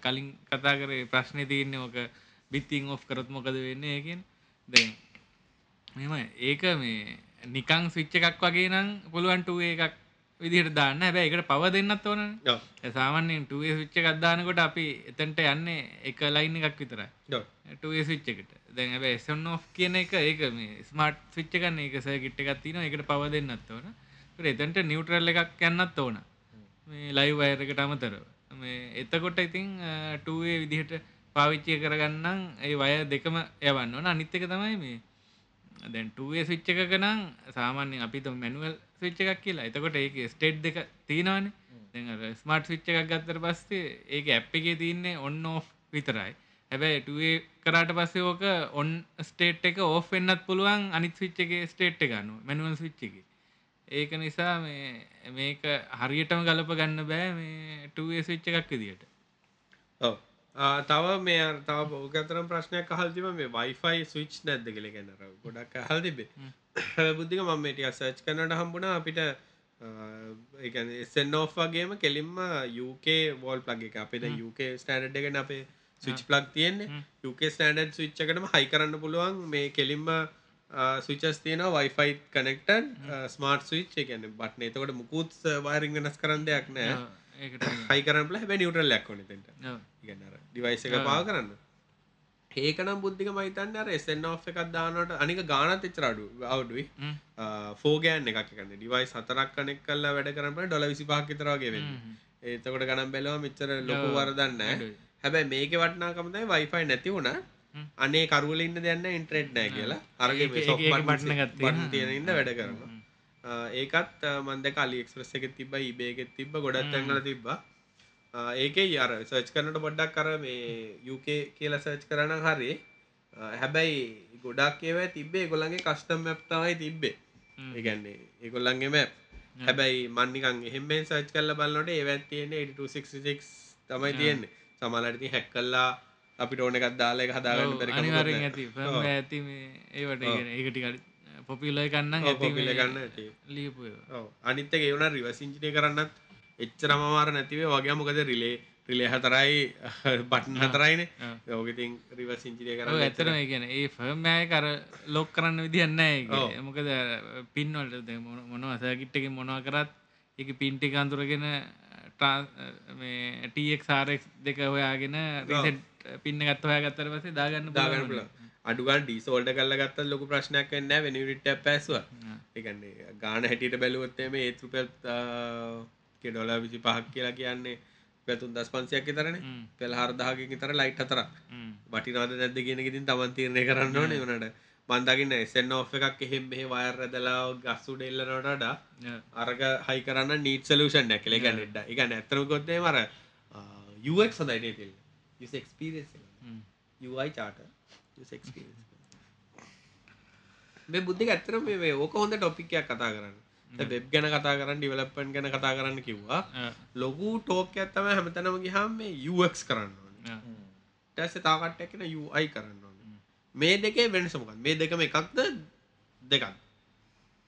කලින් කතා කරේ ප්‍රශ්නය තියන්නේ ඕක බිත්තිං ඔෆ් කරත් මොකද වෙන්න ඒකෙන් දැන් මෙම ඒක මේ නිකං ස්විච්ච එකක් වගේ නම් පුළුවන්ටුවේ එකක් විදිහට දාන්න. හැබැ එකට පව දෙන්නත් ඕන සාමාන්‍යෙන් ටුවේ විච්ච ගත්දානකොට අපි එතැන්ට යන්නේ එක ලයින් එකක් විතරයි. ටුවේ විච්ච එකට. දැන් ඇබ එසන් ඔ් කියන එක ඒක මේ ස්මර්ට් විච්ච කන්න එක සැකිට් එකක් තින එකට පව දෙන්නත් ඕන. එතැන්ට නිවටරල් එකක් යන්නත් ඕන. මේ ලයි වයරකට අමතරව. මේ එතකොට ඉතින් ටුවේ විදිහට පාවිච්චය කරගන්නම් ඒ වය දෙකම යවන්න ඕන. අනිත් එක තමයි මේ දැන් ටුවේ ස්විච්ච එකක නම් සාමාන්‍යෙන් අපිත මැනුවල් ස්විච්ච එකක් කියලා. එතකොට ඒක ස්ටේට් දෙක තියෙනවානේ. දැ ස්මර්ට් විච්ච එකක් ගත්තර පස්සේ ඒක ඇප් එකේ තියන්නේ ඔන්න ඕ් විතරයි. හැබැයි ටුවේ කරාට පස්සේ ඕක ඔන් ස්ටේට් එක ඕ් වෙන්නත් පුළුවන් අනිත් විච්ච එක ස්ටේට් එකන්න මැනුවල් විච්ච එක. ඒක නිසා මේ මේක හරියටම ගලප ගන්න බෑ මේ ටුවේ විච්ච එකක් විදිට ඔව්. තව මේ තව ඕකතරම් ප්‍රශ්නයක් අහල්තිම මේ වයිෆයි ස්විච් නැද්ද කියල ගැනර ගොඩක් අහල් තිබේ බුද්ධික මම මේටිය සර්ච් කනට හම්බුණ අපිට ඕ් වගේම කෙලින්ම UK වෝල් ප්ලග එක. අපේ UK ස්ටඩ් එකන අපේ ස්විච් ප්ලක් තියෙන්නේ. UK ස්ටඩඩ් ස්විච්චකටම හයි කරන්න පුළුවන් මේ කෙලින්ම ස්විචස් තියෙන වයිෆයි කනෙක්ටන් ස්මාර්ට ස්විච් එකන බට්න එතකොට මුකුත් වාරිං වෙනස් කරන්න දෙයක් නෑ ඒකට හයි කරන්න හැබ නිවටල් ලැක්කොන තට ඉගන්නර ඩිවයිස එක පා කරන්න. ඒකනම් බුද්ධික මහිතන්න අර එසෙන් ඔ් එකක් දානට අනික ගානත් එච්චරඩු අවඩුවයි ෆෝගෑන් එකක් කන්න ඩිවයිස් හතරක් කනෙක් කල්ලා වැඩ කරන ඩොල විසි පාකිතරවාගේ ඒතකොට ගනම් බැලව මෙච්චර ලොකු වරදන්න හැබැයි මේක වටනාකමතයි වයිෆයි නැති වුණ. අනේ කරුවල ඉන්න දෙන්න ඉන්ට්‍රෙට් නෑ කියලා. අරගේ බටන එකක් තියෙනවා. තියෙන ඉන්න වැඩ කරනවා ඒකත් මන්ද කලි එක්ස්ප්‍රස් එක තිබ ඉබේගෙත් තිබ ගොඩත් ඇඟල තිබ්බා. ඒක අර සර්ච් කරනට පොඩ්ඩක් කර මේ යුක කියලා සර්ච් කරන හරි හැබැයි ගොඩක් ඒව තිබේ ගොල්ලන්ගේ කස්ටම් මැප්තවයි තිබ්බේ. ඒගන්නේ ඒගොල්ලන්ගේ මැප් හැබැයි මන්නිකන් එහෙමෙන් සර්ච් කල්ල බලන්නට ඒවත් තියෙන 86 තමයි තියෙන්නේ. සමලටති හැක් කල්ලා අපිට ඕන එකත් දාලා එක හදාගන්න බැරි අනිවරෙන්. ඇති. ඇති ඒවට ඒකටික පොපිලය කන්න ඔව්, ඇති popular ගන්න ඇති. ලියපු ඒවා. ඔව්. අනිත් එක ඒ වුණා රිවර්ස් ඉන්ජිනියර් කරන්නත් එච්චර අමාරු නැතිවේ වගේ මොකද රිලේ රිලේ හතරයි බටන් හතරයිනේ රිවර්ස් ඉන්ජිනියර් ඔව්, කරන්න ඇත්තටම ඒ ෆර්ම්මෑය කර ලොක් කරන්න. ඒක. මොකද පින්වලට මොන- එකකින් මොනවා කරත් ඒක පින් ටික අඳුරගෙන ට්‍රාන්ස්- මේ TXRX දෙක හොයාගෙන රීසෙට් පින්න ගත්ත හොයාගත්තට පස්සේ දාගන්න දාගන්න අඩුගන් ඩීසෝල්ඩ කල්ල ගත්ත ලොකු ප්‍රශ්නයක් වෙන්න වෙනිවිට පැස්ව එකන්නේ ගාන හැටියට බැලුවොත්තේ මේ ඒත් රුපල් ඩොල විසි පහක් කියලා කියන්නේ පැතුන් දස් පන්සියක් තරන. පෙල් හරදාහකින් තර ලයිට් අතර. බටිනාද නැද්ද කියෙන ඉතින් තමන් තීරණය කරන්න ඕන වනට මන්දකින්න එසෙන් ඔ් එකක් එහෙම මෙහ වයර් ඇදලා ගස්සු ඩෙල්ලනොටඩ Yeah. අරග හයි කරන්න නීට සලූෂන් නැකල එක නෙඩ්ඩ එක ඇතරම කොත්තේ මර යුවක් සදයිනේ තිල් යුක්ස්පිරස් ම්. යයි චාට මේ බුද්ධි ඇත්තර මේ ඕක හොඳ ටොපිකයක් කතා කරන්න. වෙබ් ගැන කතා කරන්න ඩිවලප්පන් ගැන කතා කරන්න කිව්වා. ලොකු ටෝක් ඇත්තම හැමතනම ගහම් මේ යුවක්ස් කරන්න. ටැස තාකට්ටැකෙන යුයි කරන්න ඕන. මේ දෙකේ වෙනසමකන් මේ දෙකම එකක්ද? දෙකක්.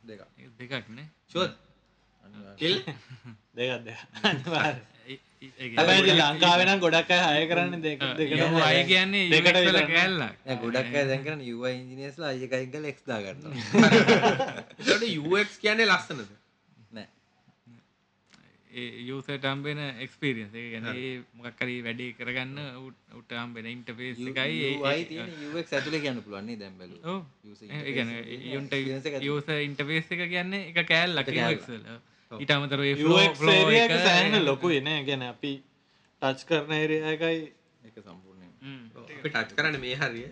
දෙක ඒ දෙකක්නේ ශුවත් කිල් දෙකත් ඉතින් ලංකාවෙන ගොඩක් අය හය කරන්න දෙක යුව අය කියන්නේ දෙකට නෑ ගොඩක් අය දැන් කරන්නේ UI engineers ලා අයිය කයින් කරලා X දා ගන්නවා ට යුක්ස් කියන්නේ ලස්සනද? නෑ. යසට අම්බෙන එක්ස්පිරියන්ස් ඒ ගැන මොකක්කරී වැඩේ කරගන්න උට- අම්බෙන ඉන්ටපේස් එකයි ඒ- UI තියෙන UX ඇතුලේ කියන්න පුළුවන් නේ දැන් බැලුවොත්. ඔව්. User ඒ interface ගැන එකේ යුන්ට. යස ඉන්ටපේස් එක කියන්නේ එක කෑල්ලක් එක කෑල්ලක්. ඊට අමතර UX area එක සෑහෙන ලොකුයි නේ. ගැන අපි ටච් කරන ඒරියා එකයි. ඒක සම්පූර්ණයෙන් අපි ටච් කරන්න මේ හරිය.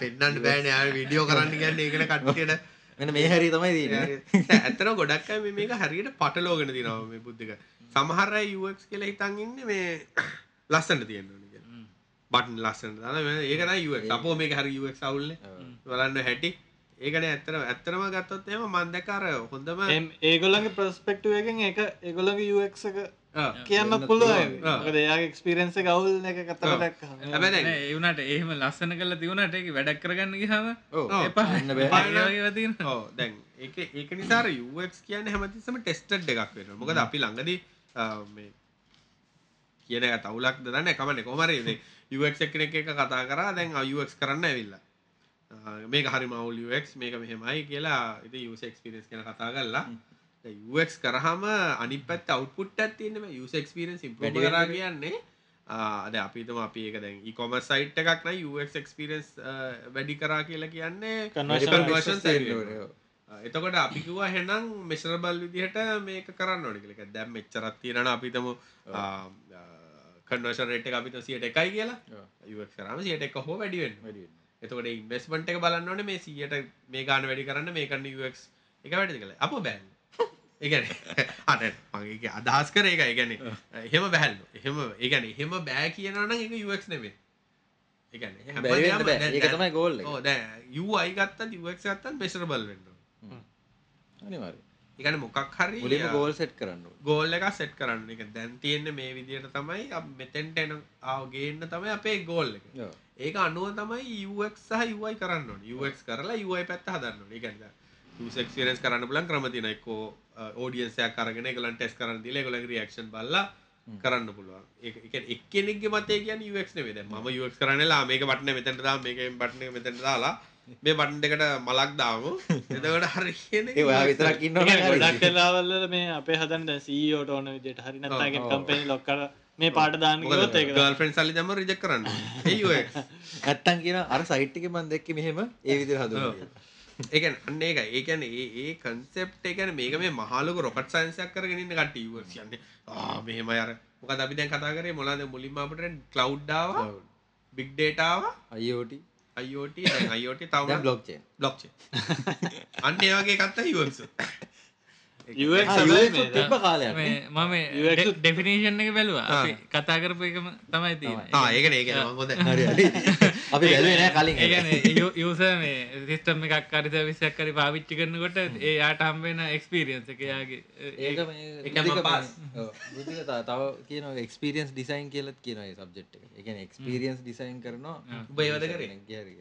පෙන්න්නන්න බෑන. යා විඩියෝ කරන්න ගන්න ඒකට කට්ටියට. මෙන්න මේ හැරි තමයි තියෙන්නේ. ඇතන ගොඩක් මේක හරියට පටලෝගෙන තිනවා මේ බුද්ධික. සමහර යුක්ස් කියල හිතන් ඉන්න මේ ලස්සට තියෙන්න්න බටන් ලස්සන දන ඒකන යුවක් අපෝ මේක හරි යුවක් සවුල්ල බලන්න හැටි ඒකන ඇත්තන ඇත්තරම ගත්තොත් එම මන්දකාර හොඳම එම් ඒගොල්ලන්ගේ ප්‍රස්පෙක්ටුව එකෙන් එක ඒගොල්ලගේ UX එක ආ. කියන්න වෙන්නත් පුළුවන්. ආ. මොකද එයාගේ එක්ස්පිරියන්ස් එක කතර හැබැයි දැන් ඒවනට එහෙම ලස්සන කල තිවුණට එක වැඩක් කරගන්න ඔව්. එපා. දැන් ඒක ඒක නිසාර යුක් කියන්න හැමතිස්සම ටෙස්ටඩ් එකක් වෙන මොකද අපි ළඟදී කියන එක තවුලක් දන්න එකමන කොමරේ යුක් එකන එක කතා කරා දැන් අයුක් කරන්න ඇවිල්ලා මේක හරි මවුල් යුක් මේක මෙහෙමයි කියලා ඉති යුස එක්ස්පිරස් කියන කතා කරලා. යුක් කරහම අනි පැත් අවුපුට් ඇතින්න යුස එක්ස්පිරස් ඉම්ප වැඩි කරා කියන්නේ. අද අපිතම අපි එක දැන් ඉකොම සයිට් එකක් න යුක් එක්ස්පිරස් වැඩි කරා කියලා කියන්නේ. ආ, එතකොට අපිකිවා හෙනම් මෙශරබල් විදිහට මේක කරන්න ඕනිකලක දැම් මෙච්චරත් තියෙනන අපිතම කන්වර්ෂන් රේට් අපිත සියට එකයි කියලා. යුවක් කරම සියට එක හෝ වැඩිවෙන් වැඩි වෙන්න. එතකොට ඉන්වස්මට එක බලන්න ඕනේ මේ සියට මේ ගාන වැඩි කරන්න මේ කන්න යුවක් එක වැඩි කළ අප බැල් ඒගැන අට මගේ අදහස් කර එක ඒගැන එහෙම බැහල්ලු එහෙම ඒගැන එහෙම බෑ කියනවන එක යුවක් නෙමේ ඒගැන බැරි වෙන්න බෑ. ඒක තමයි goal එක. දැ යු අයිගත්තත් යුවක් ගත්තන් මෙසර බල් වෙන්න අනිවාර්යයෙන්. එකන මොකක් හරි goal set කරන්න. ගෝල් එක සෙට් කරන්න එක දැන් තියෙන්නේ මේ විදියට තමයි. මෙතෙන්ට එන ආවගේන්න තමයි අපේ ගෝල් එක. ඒක අනුව තමයි UX සහ UI කරන්න ඕනේ. UX කරලා UI පැත්ත හදන්න ඕනේ. ඒ කියන්නේ user experience කරන්න පුළුවන් ක්‍රම තියෙනවා. එක්කෝ audience එකක් අරගෙන ඒගොල්ලන් ටෙස්ට් කරන්න දීලා ඒගොල්ලන්ගේ reaction බලලා කරන්න පුළුවන්. ඒක ඒ කියන්නේ එක්කෙනෙක්ගේ මතය කියන්නේ UX නෙවෙයි. දැන් මම UX කරන්නලා මේක බටන මෙතනට දාලා මේක බටන එක මෙතනට දාලා මේ බටන් දෙකට මලක් දාමු. එතකොට හරි කියන්නේ ඒ ඔයා විතරක් ඉන්නවා ඒ ගොඩක් වෙලාවල මේ අපේ හදන්න සීෝට ඕන විදියට හරි නැත්නම් ඔව්. කම්පැනි ලොක් කර මේ පාට දාන්න ගර්ල්ෆ්‍රෙන්ඩ් සල්ලි දැම්ම රිජෙක්ට් කරන්න ඕනේ. ඒ UX නැත්තම් කියන අර සයිට් එකේ මම දැක්කේ මෙහෙම ඒ ඔව්. කියලා. ඒකන් අන්න ඒක ඒකන ඒ ඒ කන්සෙප් එකන මේක මේ මහලක රොකට් සයින්සයක් කරගෙනන්න කට යන්නේ මෙහෙම අර. මොක අපි දැන් කතා කරේ මොලාද මුලින්ම අපට ඔව්. බික් ඩේටාව IoT. අයිෝට අයිෝට දැන් තව blockchain. බ්ලොක්් අන්න ඒවගේ කත්ත යුවක්ස මම UX ඩෙෆිනේෂන් එක බැලවා. අපි කතා කරපු එකම තමයි ඒකන හොඳ හරි හරි. අපි බැලුවේ නෑ කලින්. ඒගැන යස මේ සිිස්ටම් එකක් කරි විසයක් කරි පාවිච්චි කරනකොට ඒ යාට හම්බෙන එක්ස්පීරියන්ස එක යාගේ ඒක මේ එකම. මේ- ඔව්. බුද්ධික තව කියනවා එක්ස්පීරියන්ස් ඩිසයින් කියලත් කියනවා ඒ සබ්ජෙක්ට් එක. ඒ කියන්නේ එක්ස්පීරියන්ස් ඩිසයින් කරනවා. උඹ ඒවද කරේ? හරි.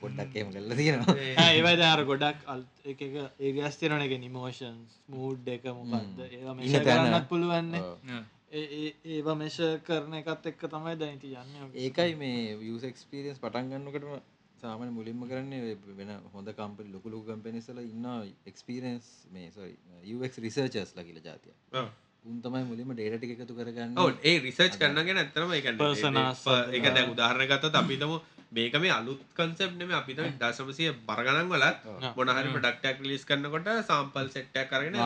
පොඩ්ඩක් එහෙම කරලා තියෙනවා. ඒවයි අර ගොඩක් එක එක ඒගස් තිරන එක නිමෝෂන්ස් මූඩ් එක මොකක්ද ඒවා මෙෂ ඉන්න තැන. කරන්නත් පුළුවන්න ඔව්. ඒවා මෙෂ කරන එකත් එක්ක තමයි දැයිති යන්න ඒකයි මේ යස් එක්ස්පීරියන්ස් පටන් ගන්නකටම සාමන මුලින්ම කරන්නේ වෙන හොඳ කම්පි ලොකුලු කම්පෙනිසල ඉන්න එක්ස්පීරන්ස් මේ සොරි UX රිසර්චර්ස් ලකිල ජාතිය උන් තමයි මුලින්ම ඩේට ටික එකතු කරගන්න. ඔව් ඒ රිසර්ච් කරනගෙන ඇත්තම එක Personas එක දැන් උදාහරණ ගත්තොත් අපිටම මේක මේ අලුත් කන්සෙප් නෙමෙයි. අපි තමයි දශමසිය බරගණන් වලත් මොන හරි ප්‍රොඩක්ට් එකක් රිලීස් කරනකොට සාම්පල් සෙට් එකක් අරගෙන.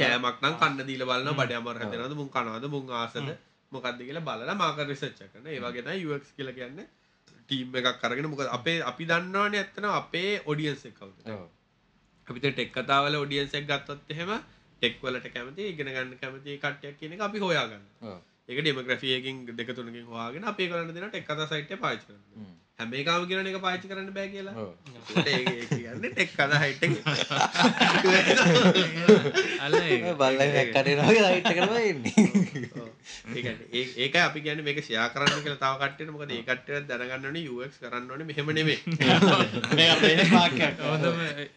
කෑමක් නම් කන්න දීලා බලනවා බඩ අමාරු හැදෙනවද මුන් කනවද මුන් ආසද මොකක්ද කියලා බලලා මාකට් රිසර්ච් එක කරනවා. ඒ වගේ තමයි UX කියලා කියන්නේ. ටීම් එකක් අරගෙන මොකද අපේ අපි දන්නවනේ ඇත්තටම අපේ ඔඩියන්ස් එක කවුද. අපිට ටෙක් කතාවල ඔඩියන්ස් එක ගත්තොත් එහෙම ටෙක් වලට කැමති ඉගෙන ගන්න කැමති කට්ටියක් කියන එක අපි හොයාගන්න ඔව්. ඒක ඩෙමෝග්‍රැෆි එකකින් දෙක තුනකින් හොයාගෙන අපි ඒගොල්ලන්ට දෙන ටෙක් කතා සයිට් එක පාවිච්චි කරන්න හ්ම්. හැම එකම කියන එක පාවිච්චි කරන්න බෑ කියලා. කියන්නේ ටෙක් කතා සයිට් එක. අල්ල ඒක. අපි ගැන මේක ෂයා කරන්න කියලා තව කට්ටියට. මොකද ඒ කට්ටියට දැනගන්න ඕනේ UX කරන්න ඕනේ. මෙහෙම නෙමෙයි.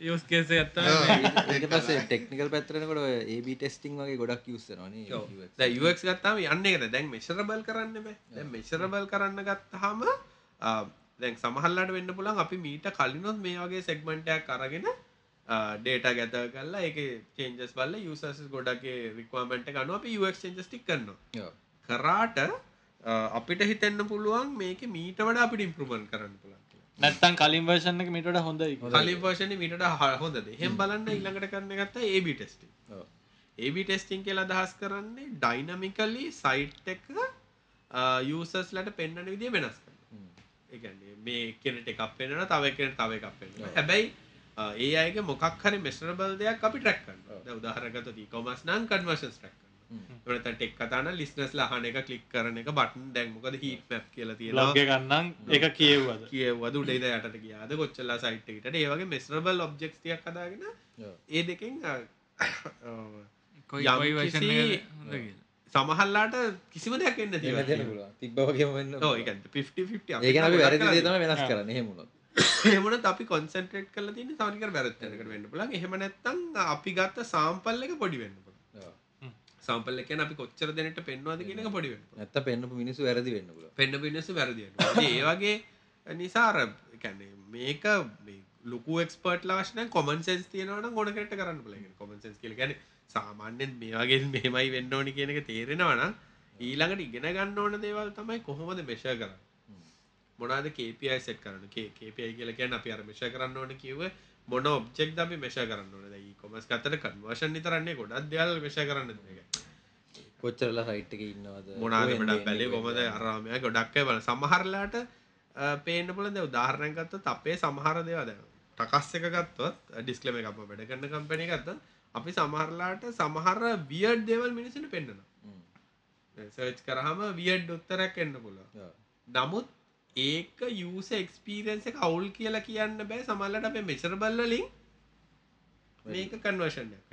යස් කේස ඇත්ත ඊට පස්සේ ටෙක්නිකල් පැත්තරනකොට AB ටෙස්ටිං වගේ ගොඩක් යස් ඔව්. UX. දැන් UX ගත්තාම යන්නේ ඒකද දැන් මෙෂරබල් කරන්න බෑ. දැන් මෙෂරබල් කරන්න ගත්තාම දැන් සමහරලාට වෙන්න පුළුවන් අපි මීට කලිනුත් මේ වගේ සෙග්මන්ට් එකක් අරගෙන ඩේටා ගැතර කරලා ඒකේ චේන්ජස් බලලා යූසර්ස් ගොඩක්ගේ රික්වයර්මන්ට් එක අනුව අපි චේන්ජස් ටික කරනවා. කරාට අපිට හිතෙන්න පුළුවන් මේකේ මීට වඩා අපිට ඉම්ප්‍රූව්මන්ට් කරන්න පුළුවන් කියලා. නැත්තම් කලින් වර්ෂන් එක මීට හොඳයි කලින් එක මීට වඩා හ- හොඳද? එහෙම බලන්න ඊළඟට කරන්න ගත්තා testing. ඔව්. AB testing කියලා අදහස් කරන්නේ dynamically site එක යූසර්ස් ලට පෙන්වන විදිය වෙනස් කියන්නේ මේ කෙනෙක්ට එකක් පෙන්වනවා තව කෙනෙක්ට තව එකක් පෙන්වනවා හැබැයි ඒ අයගේ මොකක් හරි measurable දෙයක් අපි track කරනවා. දැන් උදාහරණයක් ගත්තොත් e-commerce නම් conversions track කරනවා. හ්ම්. එහෙම නැත්නම් ටෙක් කතා නම් listeners ලා අහන එක click කරන එක button දැන් මොකද heat map කියලා තියෙනවා? ලොග් එක ගන්නම් එක කියව්වද? කියවද උඩේද යටට ගියාද? කොච්චරලා සයිට් එකට ඒ වගේ measurable objects ටිකක් හදාගෙන ඔව්. ඒ දෙකෙන් යම් කොයි සමහරලාට කිසිම දෙයක් එන්න එහෙම තියෙනවා. දෙන්න පුළුවන්. තිබ්බ වගේම වෙන්න ඔව් ඒ කියන්නේ 50 50 ඒ කියන්නේ අපි ගොඩක් වැරදි කරලා දේ තමයි වෙනස් කරන්නේ. එහෙම වුණොත්. එහෙම වුණත් අපි කොන්සන්ට්‍රේට් කරලා තියෙන්නේ සමහරවිට වැරද්ද තැනකට වෙන්න පුළුවන්. එහෙම නැත්නම් අපි ගත්ත සාම්පල් එක පොඩි වෙන්න පුළුවන්. ඔව්. සාම්පල් එක කියන්නේ අපි කොච්චර දෙනෙක්ට පෙන්වනවද කියන එක පොඩි වෙන්න පුළුවන්. නැත්තම් පෙන්නපු මිනිස්සු වැරදි වෙන්න පුළුවන්. පෙන්න පින්නසු වැරදි වෙනවා ඉතින් ඒ වගේ නිසා අර කියන්නේ මේක මේ ලොකු එක්ස්පර්ට් ලාවශ්‍ය නම් කොමන් සෙන්ස් තියෙනවා නම් ඕන කෙනෙක්ට කරන්න පුළුවන්. කියන්නේ කොමන් සෙන්ස් කියලා කියන්නේ සාමාන්‍යයෙන් මේ වගේ මෙහෙමයි වෙන්න ඕනි කියන එක තේරෙනවා නම් ඊළඟට ඉගෙන ගන්න ඕන දේවල් තමයි කොහොමද මෙෂර් කරන්නේ. මොනවද KPI සෙට් කරන්න? K- KPI කියලා කියන්නේ අපි අර මෙෂර් කරන්න ඕන කිව්වේ මොන ඔබ්ජෙක්ට්ද අපි මෙෂර් කරන්න ඕනේ? දැන් e-commerce ගත්තට කන්වර්ෂන් විතරන්නේ ගොඩක් දේවල් මෙෂර් කරන්න කොච්චරලා සයිට් එකේ ඉන්නවද? මොනාද එන්නේ, බැලේ කොමද? අරාමයා ගොඩක් අය බලන. සමහරලාට පේන්න පුළ දැ උදාහරණයක් ගත්තොත් අපේ සමහර දේවා දැන් ටකස් එක ගත්තොත් ඩිස්කලම එක අප වැඩ කරන්න කම්පැනි ගත්ත අපි සමහරලාට සමහර වියඩ් දේවල් මිනිසට පෙන්න්නන. සර්ච් කරහම වියඩ් උත්තරයක් එන්න පුළුව ඔව්. නමුත් ඒක යස එක්ස්පීරන්ස එක අවුල් කියලා කියන්න බෑ. සමල්ලට අපේ මෙචර බල්ලින් මේක කන්වර්ෂණයක්.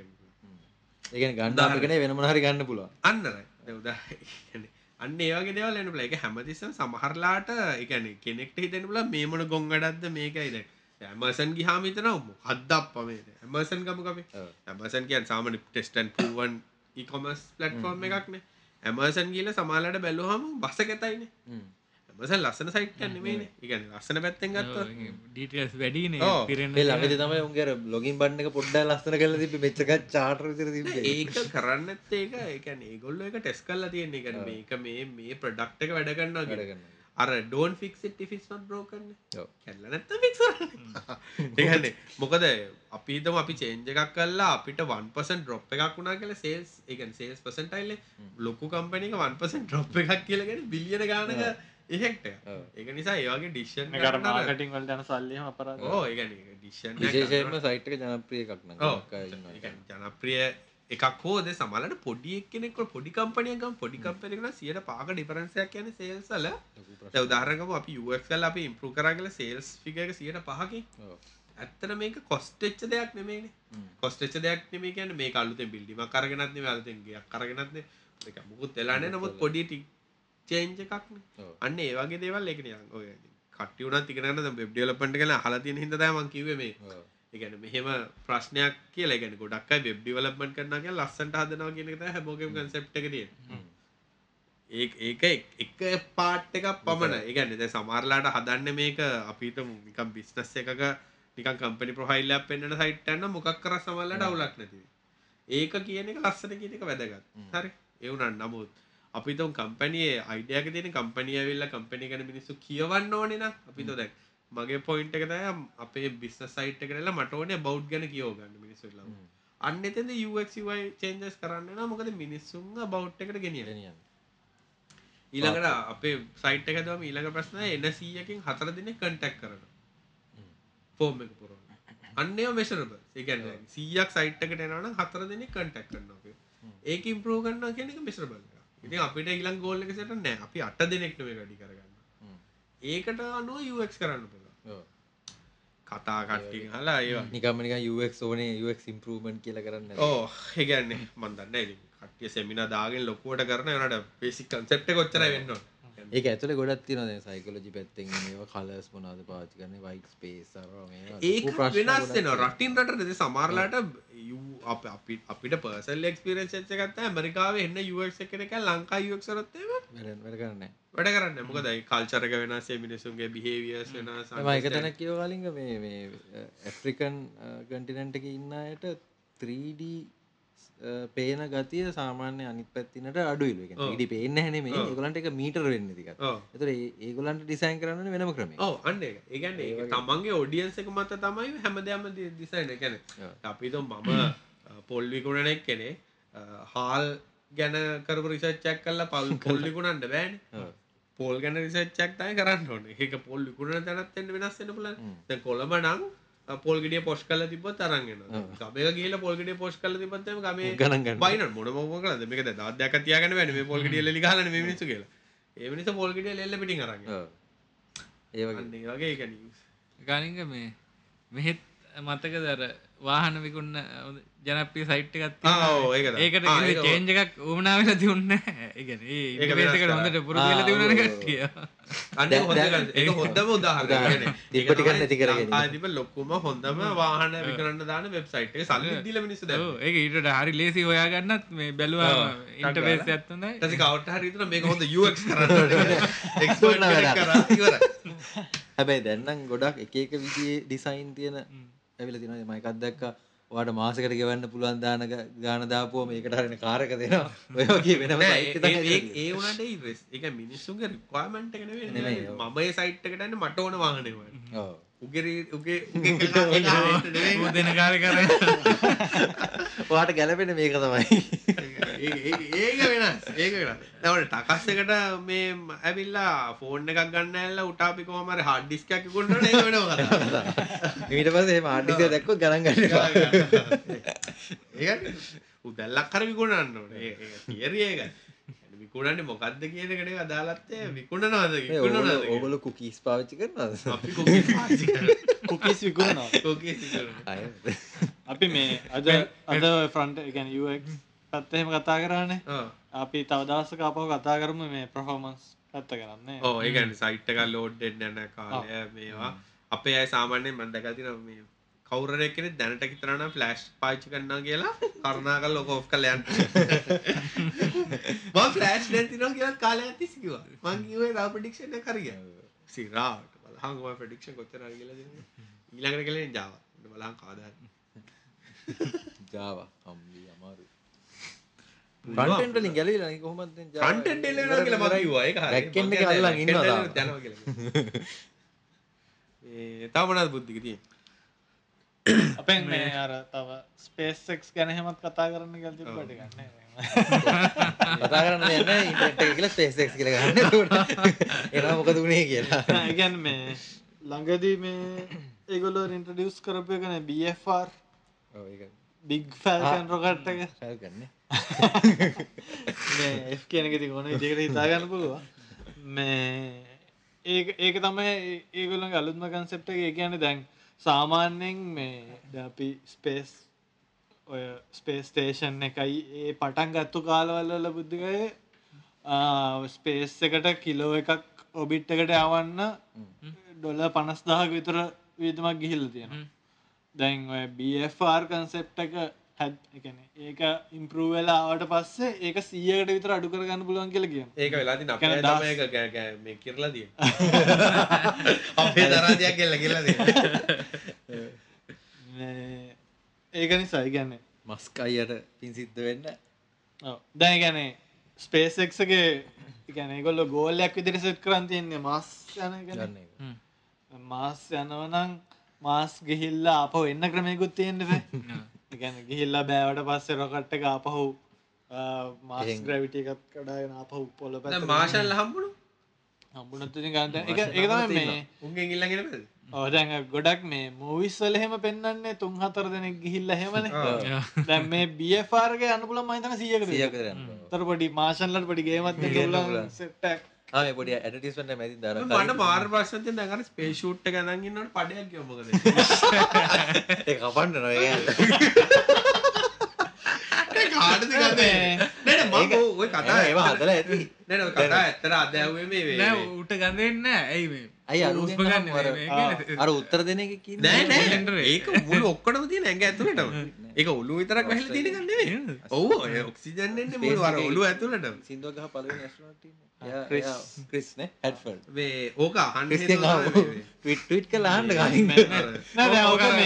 ඒ කියන්නේ ගන්න අපගෙන වෙන මොන හරි ගන්න පුළුවන්. අන්නරයි. උදා අන්න ඒවගේ දෙවල් එන්න බල එක හැමතිස්සම සමහරලාට එකන කෙනෙක්ට හිතෙන බල මේ මොන ගොංගඩක්ද මේකයිද ඇමසන් ගිහාමිතන හද්ද අපමේ ඇමසන් ගම ඔව්. ඇමසන් කියන් සාමන ටෙස්ටන් පුුවන් ඉකොමස් පලට්ෆෝර්ම් එකක්නේ ඇමසන් කියල සමාලට බැලුහම බස කතයින හ්ම්. ඇමසන් ලස්සන සයිට් නෙමේ ඉගන ලස්සන පැත්තෙන් ගත්ත ඩීටස් වැඩිනේ ඔව්. පිරෙන මේ ළඟදී තමයි උන්ගේ අර ලොගින් බටන් එක පොඩ්ඩක් ලස්සන මෙච්චර චාටර් විතර තිබ්බේ. ඒක කරන්නත් ඒක එකන ඒගොල්ල එක ටෙස් කල්ලා තියෙන එක මේක මේ මේ ප්‍රඩක්් එක වැඩ වැඩ කරන්නවා කරනවා. අර ඩෝන් ෆික්සිට ෆිස්මත් බ්‍රෝකන්න ඔව්. කැල්ල නැත්ත ෆික්ස් ඒගන්නේ මොකද අපිතම අපි චේන්ජ එකක් කල්ලා අපිට 1% ඩ්‍රොප් එකක් වුණා කියල සේල්ස් එකන් සේල්ස් පසටයිල්ල ලොකු කම්පනික 1% ඩ්‍රොප් එකක් කියලගෙන බිලියන ගානක එහෙක්ට. ඒක නිසා ඒවාගේ මේකට මාර්කටිං වලට යන සල්ලියම අපරාධ ඕ ඒගන ඩිශ්ෂන් විශේෂයෙන්ම සයිට් එක ජනප්‍රිය එකක් නම් ඔව්. ගොඩක් අය ඉන්නවා. ඒ කියන්නේ ජනප්‍රිය එකක් හෝද සමලට පොඩි එක්කෙනෙක් පොඩි කම්පනියකම් පොඩි කම්පනිකන සියට පාක ඩිපරන්සයක් කියන සේල්සල. උදාහරකම අපි UXL අපි ඉම්පරු කරගල සේල්ස් ෆිගක සියට පහකි. ඇත්තන මේක කොස්ටෙච්ච දෙයක් හ්ම්. කොස්ටෙච්ච දෙයක් නෙමේ කියන්නේ මේ අලුතෙන් බිල්ඩිම කරගෙනත් නෙමෙයි අලුතෙන් ගයක් කරගෙනත් නෙමෙයි ඒක මුකුත් වෙලානේ නමුත් පොඩි ටි චේන්ජ් එකක්නේ. අන්න ඒ වගේ දේවල් නිකන් ඔය ගැන අහලා තියෙන හින්දා තමයි මම කිව්වේ මේ ඒ කියන්නේ මෙහෙම ප්‍රශ්නයක් කියලා ඒ කියන්නේ ගොඩක් වෙබ් ඩෙවලොප්මන්ට් කරනවා කියලා ලස්සනට හදනවා කියන එක තමයි හැමෝගෙම concept එක තියෙන්නේ. ඒක එක පාට් එකක් පමණ. ඒ කියන්නේ දැන් සමහරලාට හදන්නේ මේක අපිට නිකන් බිස්නස් එකක නිකන් කම්පැනි ප්‍රොෆයිල් එකක් පෙන්වන සයිට් එකක් නම් මොකක් කරා සමහරලාට අවුලක් නැති වෙයි. ඒක කියන එක ලස්සන කියන එක වැදගත්. හරි. ඒ වුණා නමුත් අපි තුන් කම්පැනියේ අයිඩියක තියෙන කම්පනිය ඇවිල්ල කම්පනි ගැන මිනිස්සු කියවන්න ඕනෙන අපි තො දැක් මගේ පොයින්ට එක තය අපේ බිස්න සයිට් කරලා මට ඕනේ බෞ් ගැන කියෝගන්න මිනිස්සුල්ලා අන්න එතද UXY චේන්ජස් කරන්න මොකද මිනිස්සුන්ග බෞ් එකට ගෙනිය ගෙනියන්න. ඊළඟට අපේ සයිට් එකදම ඊළඟ ප්‍රශ්න එන සීයකින් හතර දින කටක් කරන ෆෝර්ම් එක පුරුවන්. අන්නය මෙශරබ ඒකන්න සීයක් සයිට් එකට එනවන හතර දෙනෙ කටක් කරන්න ඒක ඉම්පරෝ ගන්න කෙනෙක මිශ්‍රබල ඉතින් අපිට ඉලං ගෝල්ල එක සට නෑ. අපි අට දෙනෙක්ටම වැඩි කරගන්න. ඒකට අනුව UX කරන්න. කතා කට්ටි හලා ඒවා. නිකම්ම නිකන් UX ඕනේ UX improvement කියලා කරන්න. ඕ ඒගැන්නේ මන්දන්න ඉ කටිය සෙමින දාගෙන් ලොකුවට කරන නට පේසික් කන්සෙප්ට කොච්චර වෙන්න ඒක ඇතුලේ ගොඩක් තියෙනවා දැන් සයිකොලොජි පැත්තෙන් මේවා කලර්ස් මොනවද පාවිච්චි කරන්නේ? white space අර මේවා ඒක ලොකු ප්‍රශ්න වෙනස් ගොඩක් වෙන රටින් රට දෙ සමාරලාට අප අපි අපිට පර්සල් එක්ස්පිරෙන්ස් ගත්ත ඇමරිකාව එන්න යුක් එක එක ලංකා යුක්සරොත්තේම වැඩ කරන්නේ වැඩ කරන්න මොකදයි කල්චරක වෙනසේ මිනිසුන්ගේ බිහේවියස් වෙනස් මම එක තැනක් කියව කලින්ග මේ මේ ඇෆ්‍රිකන් කටිනන්ට එක ඉන්න අයට 3D පේන ගතිය සාමාන්‍ය අනිත් පැත්තිනට අඩුයිල ඉඩි පේන්න හැන මේ ගොලන්ට එක මීටර් වෙන්න දික එතර ඒගොලන්ට ඩිසයින් කරන්න වෙනම ක්‍රම අන්න එක ඒගැන්න තමන්ගේ ඔඩියන්ස එක මත තමයි හැමදෑම දිසයින ගැන අපිත මම පොල්විකුණනෙක් කෙනෙ හාල් ගැන කර රිසච්චක් කල්ල පල් පොල්ලිකුණන්ට බෑන්. පොල් ගැන රිසච්චක් තයි කරන්න ඕන. ඒක පොල් විකුණ තැනත්ෙන්ට වෙනස්සෙන පුල කොළඹ නං පොල්ගඩිය පොස් කල තිබ තරගෙන ගමක කියල පොල්ගඩිය පොස් කල තිබත්තම ගම ගන්න. බයින මොන මොකද මේක දදයක් තියගන වැන මේ පොල්ගඩිය ලිගහන මිනිසු කියලා. ඒමනිස පොල්ගඩිය එල්ල පිටි කරන්න ඒවගේ අන්න ඒ වගේ එක නිවස් ගනික මේ මෙහෙත් මතක දර වාහන විකුන්න ජනපී සයිට් එකත් ආ, ඔව්, ඒකද. ඒකට චේන්ජ එකක් ඕමනාවෙල තිවන්න ඒකට හොඳට. පුරු කියල තිවුණ කට්ටිය. අන්න දැන්- දැන්- හොඳම උදාහරණයක්. උදාහරණ. ටිකක් නැති කරගෙන. ආදිප ලොක්කුම හොඳම වාහන විකරන්න දාන වෙබ්සයිට් එක. සල්ලි දීලා මිනිස්සු. ඔව්, ඒක ඊට හරි ලේසි හොයාගන්නත් මේ බැලවා ඉන්ටර්ෆේස් ටක් ඇත්තුනයි ඊට පස්සේ කවුරුත් හරි හිතනවා මේක හොඳ UX කරන්න නෑ. කරා. ඉවරයි. හැබැයි දැන්නම් ගොඩක් එක එක විදියේ ඩිසයින් තියෙන ඇවිල තින මයිකත් දැක්ක වාට මාසකට ගෙවන්න පුළුවන් දාන ගාන දාපුුව මේකට හරන කාරක දෙනවා ඔය වගේ වෙනම ඒ- එකක් ඒ- ඇතුලේ. ඒ වුණාට ඒ ඒක මිනිස්සුන්ගේ රික්වයර්මන්ට් එක නෙවෙයි. මම ඒ සයිට් එකට යන්නේ මට ඕන වාහනේ වල. ඔව්. උගේ రీ- උගේ උගේ කකා එකට නෙවෙයි. දෙන කාර කර ඔයාට ගැලපෙන මේක තමයි. ඒ- ඒ- ඒක වෙනස් ඒක වෙනස්. දැන් ටකස් එකට මේ ඇවිල්ලා ෆෝන් එකක් ගන්න ඇල්ල උටාපි කොහම හරි හાર્ඩ් ඩිස්ක් එකක් විකුණනට ඒක වෙනම කතාවක් ඊට පස්සේ මාඩිසිය දැක්කොත් ගණන් ගන්න. ඒකනේ උදැල්ලක් හරි විකුණන්න ඕනේ. ඒ ඒ ඒක විකුණන්නේ මොකද්ද කියන එකට ඒක අදාළත් ඒ විකුණනවද? ඒ විකුණනවද. ඕගොල්ලෝ කුකීස් පාවිච්චි කරනවද? අපි කොකීස් පාවිච්චි කරනවා. කුකිස් විකුණනවා. කොකීස් විකුණනවා. අපි මේ අද අද ෆ්‍රන්ට් ගැන UX පැත්තහෙම කතා කරන්නේ ඔව්. අපි තවදස්සක අපහ කතා කරම මේ ප්‍රෆෝමන්ස් පැත්ත කරන්නේ ඔව් ඒ කියන්නේ සයිට් එක ලෝඩ් වෙන්න යන කාලය මේවා. අපේ අය සාමාන්‍යයෙන් මම දැකලා තියෙනවා මේ කවුරුහරි කෙනෙක් දැනට කිතරන ෆ්ලෑෂ් පාවිච්චි කරනවා කියලා කරුණාකරලා ඔක ඔෆ් ෆ්ලෑෂ් දැන් තියනවා කියලා කාලයක් තිස්සේ කිව්වා. මං කිව්වේ රා ප්‍රෙඩික්ෂන් එක හරි ගියා. සිරාවට බලහන් මම ප්‍රෙඩික්ෂන් කොච්චර කියලා. ඊළඟට කියලා ජාවා. බලහන් හරි. ජාවා හම්බි අමාරු ෆ්‍රන්ට් එන්ඩ් වලින් ගැලවිලා නේ කොහොමද දැන් Java ෆ්‍රන්ට් එන්ඩ් එල්ලනවා කියලා මම කිව්වා. ඒක හරි. back end මං එක කියන්නේ අල්ලන් back අපෙන් මේ අර තව ස්පේස්ෙක්ස් ගැන හෙමත් කතා කරන්න ගැල් තිබට ගන්න කතා කරන්න එක කියලා SpaceX කියලා ගන්න එනවා මොකද උනේ කියලා. ඉගැන් මේ ළඟදී මේ ඒගොල්ලෝ ඉන්ට්‍රඩියස් කරපය කන ඒක. බිග් ෆැල්කන් රොකට් එක. ෆයිල් ගන්න මේ F කියන එක තිකොන ඉදිකට හිතාගන්න පුළුව මේ ඒ ඒක තමයි ඒගොල්ලන් අලුත්ම කන්සෙප්ට එක. කියන්නේ දැන් සාමාන්‍යෙන් මේ අපි ස්පේස් ඔය ස්පේස් තේෂන් එකයි ඒ පටන් ගත්තු කාලවල්ල බුද්ධිකය ස්පේස් එකට කිලෝ එකක් ඔබිට් එකට යවන්න ඩොල පනස්දාහක විතර විතමක් ගිහිල්ල තියෙන දැන් ඔය BFR කන්සෙප්ට එක හැත් එකන ඒක ඉම්පරූවෙලාවට පස්සේ ඒක සියකට විතර අඩු කරගන්න පුළුවන් කියල කිය ඒක වෙලා තින අපේ කිරලා තියෙන්නේ. අපේ දරාදයක් කෙල්ල කියලා තියෙන්නේ. ඒක නිසා ඉගැන්නේ මස්ක අයියට පින් සිද්ධ වෙන්න. දැන් ගැනේ ස්පේසෙක්ගේ ගැනගොල්ල ගෝල්ලයක් විදිරි සෙට් කරන් තියන්නේ මස් යන එක. මාස් යනවනං මාස් ගිහිල්ලා අප එන්න ක්‍රමයකුත් තියෙන්න්නද ගැන ගිහිල්ලා බෑවට පස්සේ රොකට්ට එක අපහු මාස් එහෙන්. ග්‍රවිටිකත් කඩාගෙන අපහු පොල පැ මාශල් හම්බුණු? හම්බුනත්තුති ගන්ත එක එකතම මේ උන්ගෙන් ඉල්ලගෙන ඕදැන් ගොඩක් මේ මූවිස්වල එහෙම පෙන්න්නන්නේ තුන් හතර දෙනෙක් ගිහිල්ල හෙමන දැන් මේ බියෆාර්ගේ අනුපුල මහිතන සියක සියයක කරන්න. තර පොඩි මාශල්ලට පොඩි ගේමත් පුළුවන්. සෙට්ටක් පොඩි එක මැදින් දාලා මට මාර් ප්‍රශ්නතිය දැඟන ස්පේෂූට් ගනන් ඉන්නට පඩයක් යොමකද ඒක කපන්න නෝ ගන්න? මම ඔය කතා ඒවා හදලා ඇති. ඔය කතා ඇත්තර අදැවේ මේ නෑ උට ගඳන්න ඇයි මේ? අයි උස්ම අරුස්ම ගන්න අර උත්තර දෙන එක කිව්වේ නෑ නෑ. ඒක මුළු ඔක්කොටම තියෙන ඇඟ ඇතුළටම. ඒක ඔළුව විතරක් වැහිලා තියෙන නෙවෙයි ඔව් ඔය ඔක්සිජන් එන්නේ මුළු අර ඔළුව ඇතුළටම. සින්දුව ගහ පළවෙනි ඇස්ට්‍රොනොට් එයා ක්‍රිස් නේ හැඩ්ෆර්ඩ් මේ ඕක ට්වීට් අහන්න ගහින්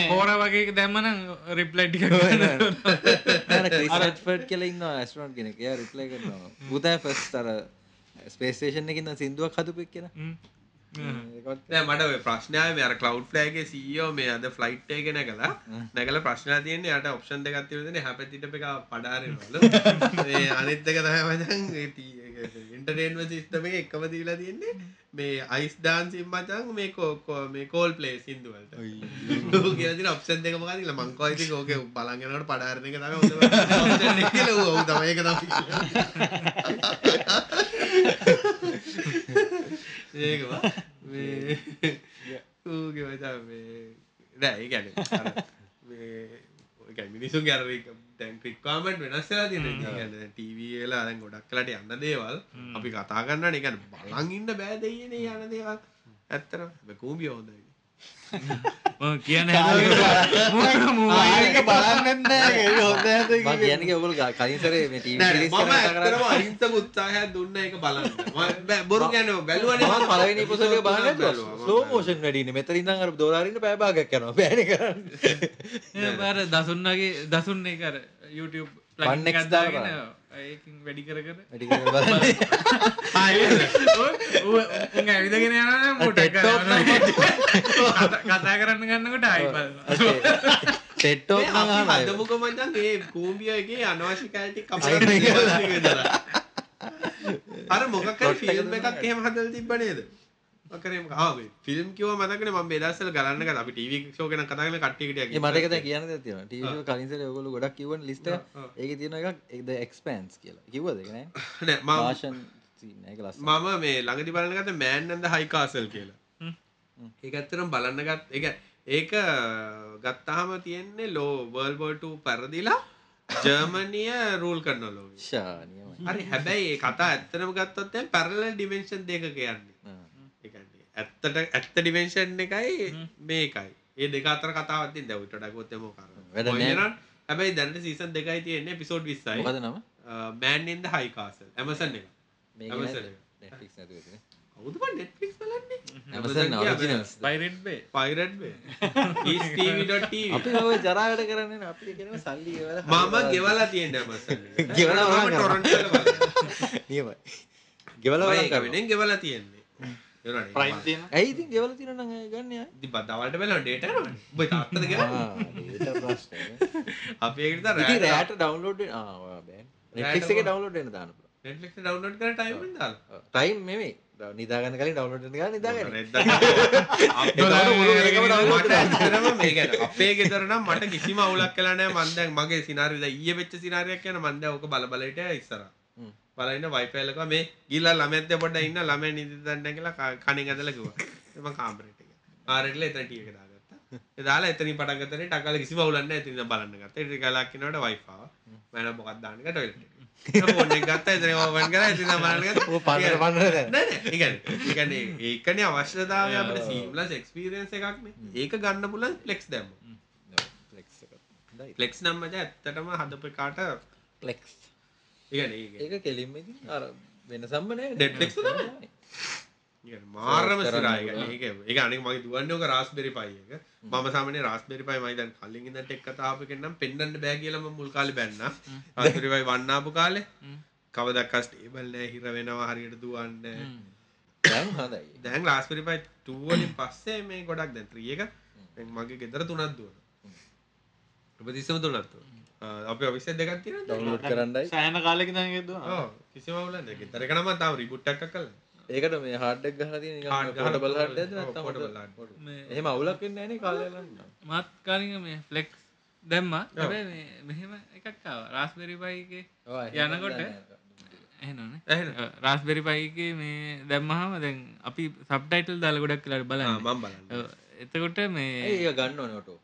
පෝර වගේ දැම්මන රිප්ලයිට්ි නෑ ක්‍රිස් හැඩ්ෆර්ඩ් කියලා ඉන්නවා ඇස්ට්‍රොනොට් කෙනෙක්. එයා රිප්ලයි කරනවා. පුතා ෆස්ට් අර ස්පේස් ස්ටේෂන් එකේ ඉඳන් සින්දුවක් හදපු එක්කෙනා. ඒකත් නෑ මට ඔය ප්‍රශ්නය මේ අර කලව් ෆ්ලෑගේ සීෝ මේ අද ෆ්ලයිට් එක නැකලා නැකල ප්‍රශ්න තියන්නේ යට ඔප්ෂන් දෙකක් තියන හැපතිට එක පඩාරනවල. මේ අනිත්තක තමයි ඉන්ටරේන්ව සිස්ටම එක එකම දීලා තියෙන්නේ මේ අයිස් ඩාන්සිම් මචන් මේ කෝකෝ මේ කෝල් පලේ සිින්දුවලට කියති ඔප්ෂන් දෙක මකතිල මංකෝයිති කෝක බලගෙනට පඩාරන එක තම ඒකවා මේ ඌගේ මචා මේ නෑ ගැන මිනිසු ගැර දැන් ක්‍රික්වාමට වෙනස්සලා තින ගැන ටීවලා දැන් ගොඩක් කලට යන්න දේවල් අපි කතා කරන්න එකන බලන් ඉන්න බෑදයන යන දේවල්. ඇත්තර කූබිය හොඳයි කියන බලන්න හොඳ මම කියන්නේ ඔයගොල්ලෝ ගා- කලින් සැරේ මේ ටීවී නෑ, රිලීස් මම කරන කතා ඇත්තටම කරා. අහිංසක උත්සාහයක් දුන්න එක බලන්න. බොරු කියන්නේ බැලුවනේ. මම පළවෙනි එපිසෝඩ් එක බලන්න බැලුවා, මම ස්ලෝ බැලුවා. මෝෂන් වැඩි ඉන්නේ මෙතන ඉඳන් අර දොලාරින්න පැය භාගයක් යනවා. බෑනේ කරන්නේ. බර දසුන්නගේ දසුන්න කර YouTube ගත්දාගෙන දාලා. ඒකින් වැඩි කර කර. වැඩි කරලා බලන්න. උන් ඇවිදගෙන යන මොට කතා කරන්න ගන්නකොට අයි බල ටෙඩ් ටෝක් මේ නම් අපි අහනවා හදමුක මචන් ඒ කූම්බියගේ අනවශ්‍ය කෑටි අයින් කප අර මොකක් ෆිල්ම් එකක් එහෙම හදල තිබ්බ නේද කරම ෆිල්ම් කිව මතකන ම බෙදස්සල ගලන්න අපි ටීවි කට්ටිකට ඒ මට එක දැන් කියන්න දෙයක් තියෙනවා. ටීවී ෂෝ කලින් සැරේ ඔයගොල්ලෝ ගොඩක් කිව්වන ලිස්ට් එක. ඒකේ තියෙන එකක් the expanse කියලා. කිව්වද ඒක නෑ? නෑ මම මාෂන් සීන් එක ලස්සන මම මේ ළඟදි බලන්නගත මෑන්න්ද හයිකාසල් කියලා. ඒක ඇත්තරම් බලන්න ගත් එක ඒක ගත්තාහම තියෙන්නේ ලෝ වර්ල්බෝට පැරදිලා ජර්මනිය රූල් කරන ලෝ ශානියමයි. හරි හැබැයි ඒ කතා ඇත්තරම ගත්තොත් පැරල ඩිවෙන්ශන් දෙක කියන්නේ ඇත්තට ඇත්ත ඩිවෙන්ශන් එකයි මේකයි. ඒ දෙක අතර කතාවත්තින් දැවට ඩකොත්තම වැඩ කර නෑ. හැබැයි දැනට සීසන් දෙකයි තියෙන්නේ පිසෝඩ් විස්සයි. මොකද නම? මෑන්න්ද හයිකාසල් ඇමසන් එක. පයිරෙට් බේ. පයිරට් ඊස්ටීවි.tv අපි ඔය ජරා වැඩ කරන්නේ සල්ලි ගෙවලා මම ගෙවලා තියෙන ඇමසන් ගෙවලා. ගෙවලා ගෙවලා තියෙන්නේ ඇයි ඉතින් ගෙවලා අය ගන්න අය? දවල්ට බැල ඩේට ඉතින් රෑට ඩවුන්ලෝඩ් වෙන ආ ඔයා බෑ. Netflix එකේ දාන්න පුළුවන්. නෙට්ලික් ඩවන්ලෝඩ් කර ටයිම්. ටයිම් නෙමෙයි. නිදාගන්න කලින් ඩවුන්ලෝඩ් වෙන්න ගන්න නිදාගන්න. අපේ ගෙතරනම් මට කිසිම අවුලක් කලා නෑ මන්දැන් මගේ සිනාරිද ඊය වෙච්ච සිනාරයක් යන මන්ද ඕක බල බලට ඉස්සර බලන්න වයිපල්ලක මේ ගිල්ල ළමඇත්ත පොඩ ඉන්න ළම නිදි දන්න කියලා කනින් ඇදලකිව එම කාම්පරට ආරටල එතටියක දාගත්ත. දාලා එතනි පටගතන ටකල කිසි වුලන්න ඇතින බලන්න ගත ටි කලාක්කිනට වයිපාව මැන මොකක්දාන්නක ටොයිලට ොන්න ගත්ත එතන වන් කර ඇති බලග ඕ පන්නර පන්නර දැන්. ඒකන ඒකන අවශ්‍යතාව අපට සීම්ලස් එක්ස්පිරියන්ස එකක්න ඒක ගන්න පුලන් ලෙක්ස් දැම්ම ඔව්, Flex එක. හොඳයි. ලෙක්ස් නම්මජ ඇත්තටම හදප කාට Flex. ඒක කෙලින්ම අර වෙන වල නෑ. මාරම සිරායක ඒක අනෙක් මගේ දුවන්නේ ඔක රාස්බෙරි පයි එක. මම සාමාන්‍ය රාස්බෙරි පයි මම දැන් කලින් ඉඳන් ටෙක් කතාවක නම් පෙන්වන්න බෑ කියලා මම මුල් කාලේ බැන්නා. රාස්බෙරි පයි වන්න ආපු කාලේ. කවදක් ස්ටේබල් නෑ හිර වෙනවා හරියට දුවන්න දැන් හොඳයි දැන් ලාස්පිරි පයි ටුවලින් පස්සේ මේ ගොඩක් දැන් ත්‍රියක මගේ ගෙදර තුනත් දුවන උපතිස්සම තුනත්තු අප ඔවිස්ස දෙකක් තියෙන ඩවුන්ලෝඩ් කරන්නයි. සෑන කාලෙක දගෙදවා කිසිම වුල ගෙතරකනම තාව රිබුට්ටක් කල ඒකට මේ හාඩ්ඩක් ගහලා තියෙන නිකන් පොටබල් හාඩ්ඩයක්ද නැත්නම් පොටබල් හොඳ- හාඩ්. මේ එහෙම අවුලක් වෙන්නේ නැහැ නේ කාලය මාත් කාලිග මේ ෆ්ලෙක්ස් දැම්ම. මෙහෙම එකක්කාව රාස්බෙරි පයිගේ යනකොට එහෙන. රාස්බෙරි පයිගේ මේ දැම්මහම දැන් අපි සබ්ටයිටල් දාල ගොඩක් කියලාට බලන්න. මම් බලන්න. ඔව්. එතකොට මේ ඒක ගන්න ඕනේ ඔටෝ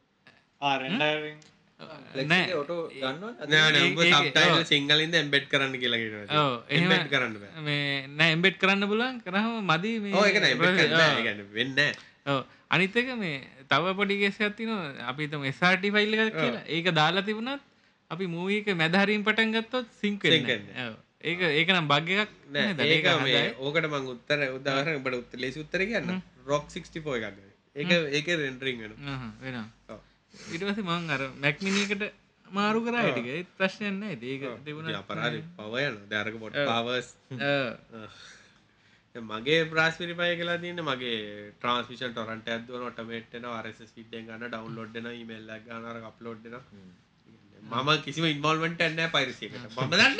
සිංහලින්ද එම්බෙඩ් කරන්න කියලා කියනවා ඔව්, එහෙම- එම්බෙඩ් කරන්න බෑ මේ නෑ එම්බෙට් කරන්න පුළුවන් කරහම මදි මේ ඕ ඒක නෑ එම්බෙඩ් කරන්න බෑ ඔව්. ඒ කියන්නේ වෙන්නේ නෑ ඔව්. අනිත් එක මේ තව පොඩි කේසයක් තියෙනවා අපි හිතමු SRT ෆයිල් එකක් කියලා. ඒක දාලා තිබුණත් අපි මූවී එක මැද හරින් පටන් ගත්තොත්. ඔව්. ඒක ඒක නම් බග් එකක් නෑ? ඒක මේ. ඕකට මං උත්තර උදාහරණ ඔබට උත්තර ලේසි උත්තර කියන්න රොක් 64 එකක්. ඒක ඒකේ රෙන්ඩරින් වෙනවා. අහහ, පස්සේ මං අර එකට මාරු කරා ටික. ඉතින් ඒක තිබුණා. අපරාධේ පව යනවා. දැන් අරක පොඩ් පවර්ස් ඔව්. මගේ ප්‍රාස්පිරි පය කියලා තියන්න මගේ ට්‍රන්ස්මිෂන් ටොරන්ට ඇදවන ඔටමේට්න රස පිටෙන් ගන්න ඩවන්ලෝඩ්න ඉමල්ල ගනර අප්ලෝඩ්න මම කිසිම ඉන්වල්මට එන්න පයිරසියකට මම දන්න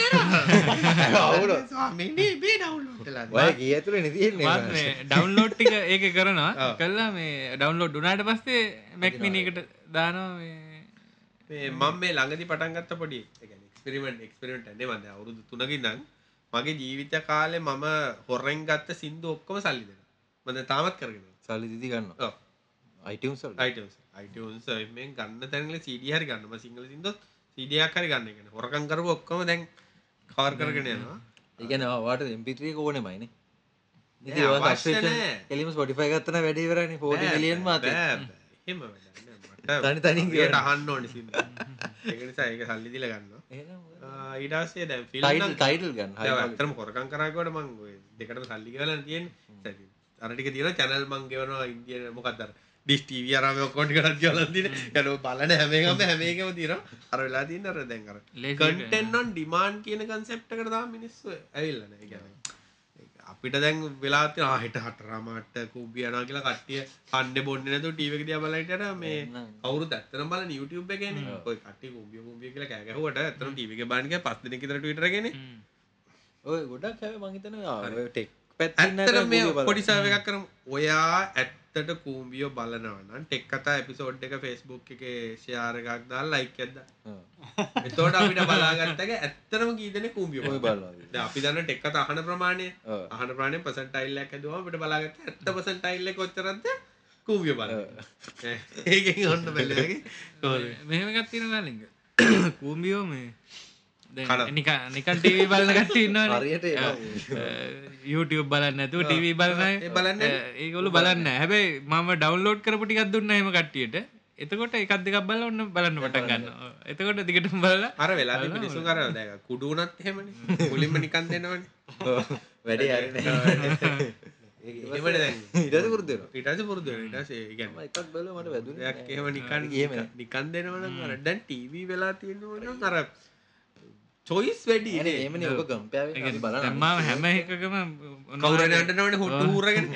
ඔය කී ඇතුලේ නේ තියෙන්නේ මත් මේ ඩවුන්ලෝඩ් ටික ඒක කරනවා. කළා මේ ඩවුන්ලෝඩ් උනාට පස්සේ එකට දානවා මේ මම මේ ළඟදි පටන්ගත්ත පොඩි එක්ස්පිරිමෙන්ට් එක්ස්පිරිමෙන්ට් ඇන්නේ මන්ද අවුරුදු තුනකින්නම් මගේ ජීවිත කාලේ මම හොරෙන් ගත්ත සින්දු ඔක්කොම සල්ලි දෙන මද තාමත් කරගෙන සල්ලි දිදි වල. යිටස් යිටන්ස් මෙන් ගන්න තැනල සිඩිය හරි ගන්නම සිංහල සිින්දොත් සිඩියක් හරි ගන්න එක හොරකං කරපු ඔක්කොම දැන් කවර් කරගෙන යනවා. ඒ කියන්නේ වාට MP3 එක ඕනෙමයිනේ. කෙලිම Spotify ගත්තන වැඩි ඉවරනේ 40 මිලියන් මාතේ. තනි තනින් ට අහන්න ඕනි සිද ඒක නිසා ඒක සල්ලි දිල ගන්න එහෙනම් ඊඩාසේ දැන් ටයිටල් ගන්න. ඇතරම කොරකං කරකොට මං ඔය දෙකටම සල්ලි කියලා තියෙන අරටික තියෙන චැනල් මං ගෙවනවා ඉන්දිය මොකක්දර ඩිස් ටීවී අරම ඔක්කොටි කරත් කියලන් තින යන බලන හැමේකම හැමේකම තිර අර වෙලා තින්න අර දැන් අර ලේසි කටෙන්න්නොන් ඩිමාන් කියන කන්සෙප්ට කරදා මිනිස්සු ඇවිල්ලන ගැන අපිට දැන් වෙලාති ආහිට හටරමට කුබියනා කියලා කට්ටිය අන්න බොන්න නතු ටීවක දිය බලයිට මේ අවුරු ඇත්තන බල YouTube එකන ඔය කට කුම්ිය කුම්ිය කියලා කෑගහුවට ඇතන ටීවක බානික පස්සන කිතර ටරගෙන ඔය ගොඩක් හැබැයි මං හිතනවා ඔය ටෙක් පැත්තෙන් ඇත්තර මේ Google බලන්න. පොඩිසාව එකක් කරම. ඔයා ඇත්තට කූම්බියෝ බලනවන්න ටෙක් කතා එපිසෝඩ් එක ෆෙස්බුක් එක ෂයාර එකක් දා ලයික් ඇද ඔව්. එතෝට අපිට බලාගත්තක ඇත්තරම ගීතන කූම්බියෝ ඔය බලනවා. දැන් අපි දන්න ටෙක් කතා අහන ප්‍රමාණය. අහන ප්‍රමාණය පසන්ටයිල්ලක් හැදුවම අපිට බලාගත්ත ඇත්ත පසන්ටයිල්ල කොච්චරද කූම්බියෝ බලන්න ඒකෙන් ඔන්න බැලගේ මෙහෙම එකක් තියෙනවා ලිංග කූම්බියෝ මේ. නිකන් නිකන් ටීවී බලන කට්ටිය ඉන්නවනේ. හරියට එනවා. YouTube බලන්න නැතුව ටීවී බලන්නේ අ, ඒගොල්ලෝ බලන්නේ නැහැ. හැබැයි මම ඩවුන්ලෝඩ් කරපු ටිකක් දුන්නා එහෙම කට්ටියට. එතකොට එකක් දෙකක් බලලා ඔන්න බලන්න පටන් ගන්නවා. එතකොට දිගටම බලලා අර වෙලා මිනිසු කර කුඩුනත් එහෙමන. මුලින්ම නිකන් දෙනවන. වැඩේ දැන් ඊටද පුරුදු වෙනවා. ඉටස පුරුදු එකක් බැලුවා මට වැදුනේ දෙයක් නෑ. එහෙම නිකන් එහෙම. නිකන් දෙනවන අර දැන් ටීවී වෙලා තියෙනවන අර චොයිස් වැඩි කම්පයාවෙන් අපි බලන්න. දැන් මම හැම එකකම කවරනටනවන හුට හූරගෙන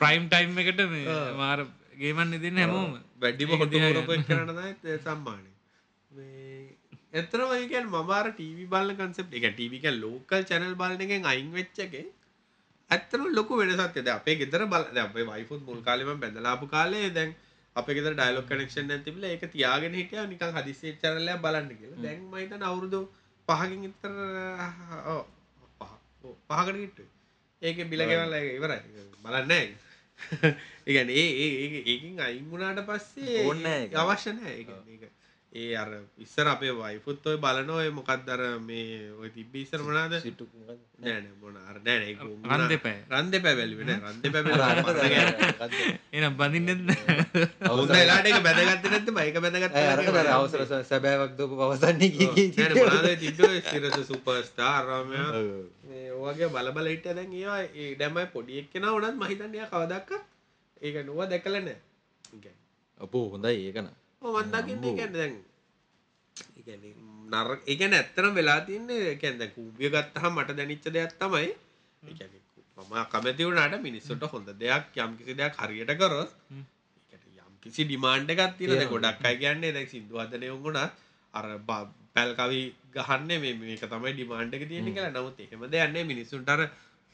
ප්‍රයිම් ටයිම් එකට මේ මාර ගේමන් ඉදින්න හැමෝම. වැඩිම හොට කරනද සම්මානය එතරමයිකන් මමාර ටීවි බල කන්සප් එක ටීවික ලෝකල් චැනල් බලන එකෙන් අයින් වෙච්චගේ ඇත්තන ලොක වෙනසත්ද අපේ ගෙදර බල අපේ වයිෆුත් මුල් කාලෙම බැඳලාපු කාලේ දැන් අප ගෙදර ඩයිලොක් කනෙක්ෂන් ඇතිබල එක තියාගෙන හිටිය නිකන් හදිසේ චරලය බලන්න කියලා. දැන් මහිතන අවුරුදු පහකින් ඉතර පහකට ගිට්ට ඒක බිලගෙවල්ල ඉවරයි. බලන්න ඉගැන ඒ ඒ ඒකින් අයිංගුණාට පස්සේ ඕන්නෑ ඒක. අවශ්‍ය නෑ ඒක ඒක. ඒ අර ඉස්සර අපේ වයිෆුත් ඔය බලන ඔය මොකක්ද අර මේ ඔය තිබ්බි ඉස්සර මොනාද සිටු මොකක්ද? නෑ නෑ මොන අර නෑ නෑ ඒක රන් දෙපෑ. රන් දෙපෑ බැලුවේ නෑ රන් දෙපෑ අර බැලුවා එනම් බඳින්නෙත් නැහැ. හොඳ වෙලාවට ඒක බැදගත්තේ නැත්නම් බයික බැදගත්තා ඇයි අරක දර අවසර සැබෑවක් දෝප පවසන්නේ කී කී නෑ නෑ මොනවාද තිබ්බේ සිරස සුපර්ස්ටාර් රාමයා. මේ ඔයගේ බල බල හිටිය දැන් ඒවා ඒ දැම්මයි පොඩි එක්කෙනා වුණත් මම හිතන්නේ එයා කවදාවත් ඒක නුව දැකලා නෑ. අපෝ හොඳයි ඒක නම් ඔව් මන් දකින්නේ ඒ කියන්නේ දැන් ඒ නර එකන ඇත්තනම් වෙලා තින්නේ කැන්ද කූපිය ගත්තහම මට දැනිච්ච දෙයක් තමයි. මම කැමති වුණාට මිනිස්සුන්ට හොඳ දෙයක් යම් කිසි දෙයක් හරියට කරොත් යම් කිසි ඩිමාන්ඩ් එකක් තියෙනවා. දැන් ගොඩක් අය කියන්නේ දැන් සින්දු හදනේ වුණා අර බ- පැල් කවි ගහන්නේ මේක තමයි ඩිමාන්ඩ් එක තියෙන්නේ කියලා. නමුත් එහෙම මිනිස්සුන්ට අර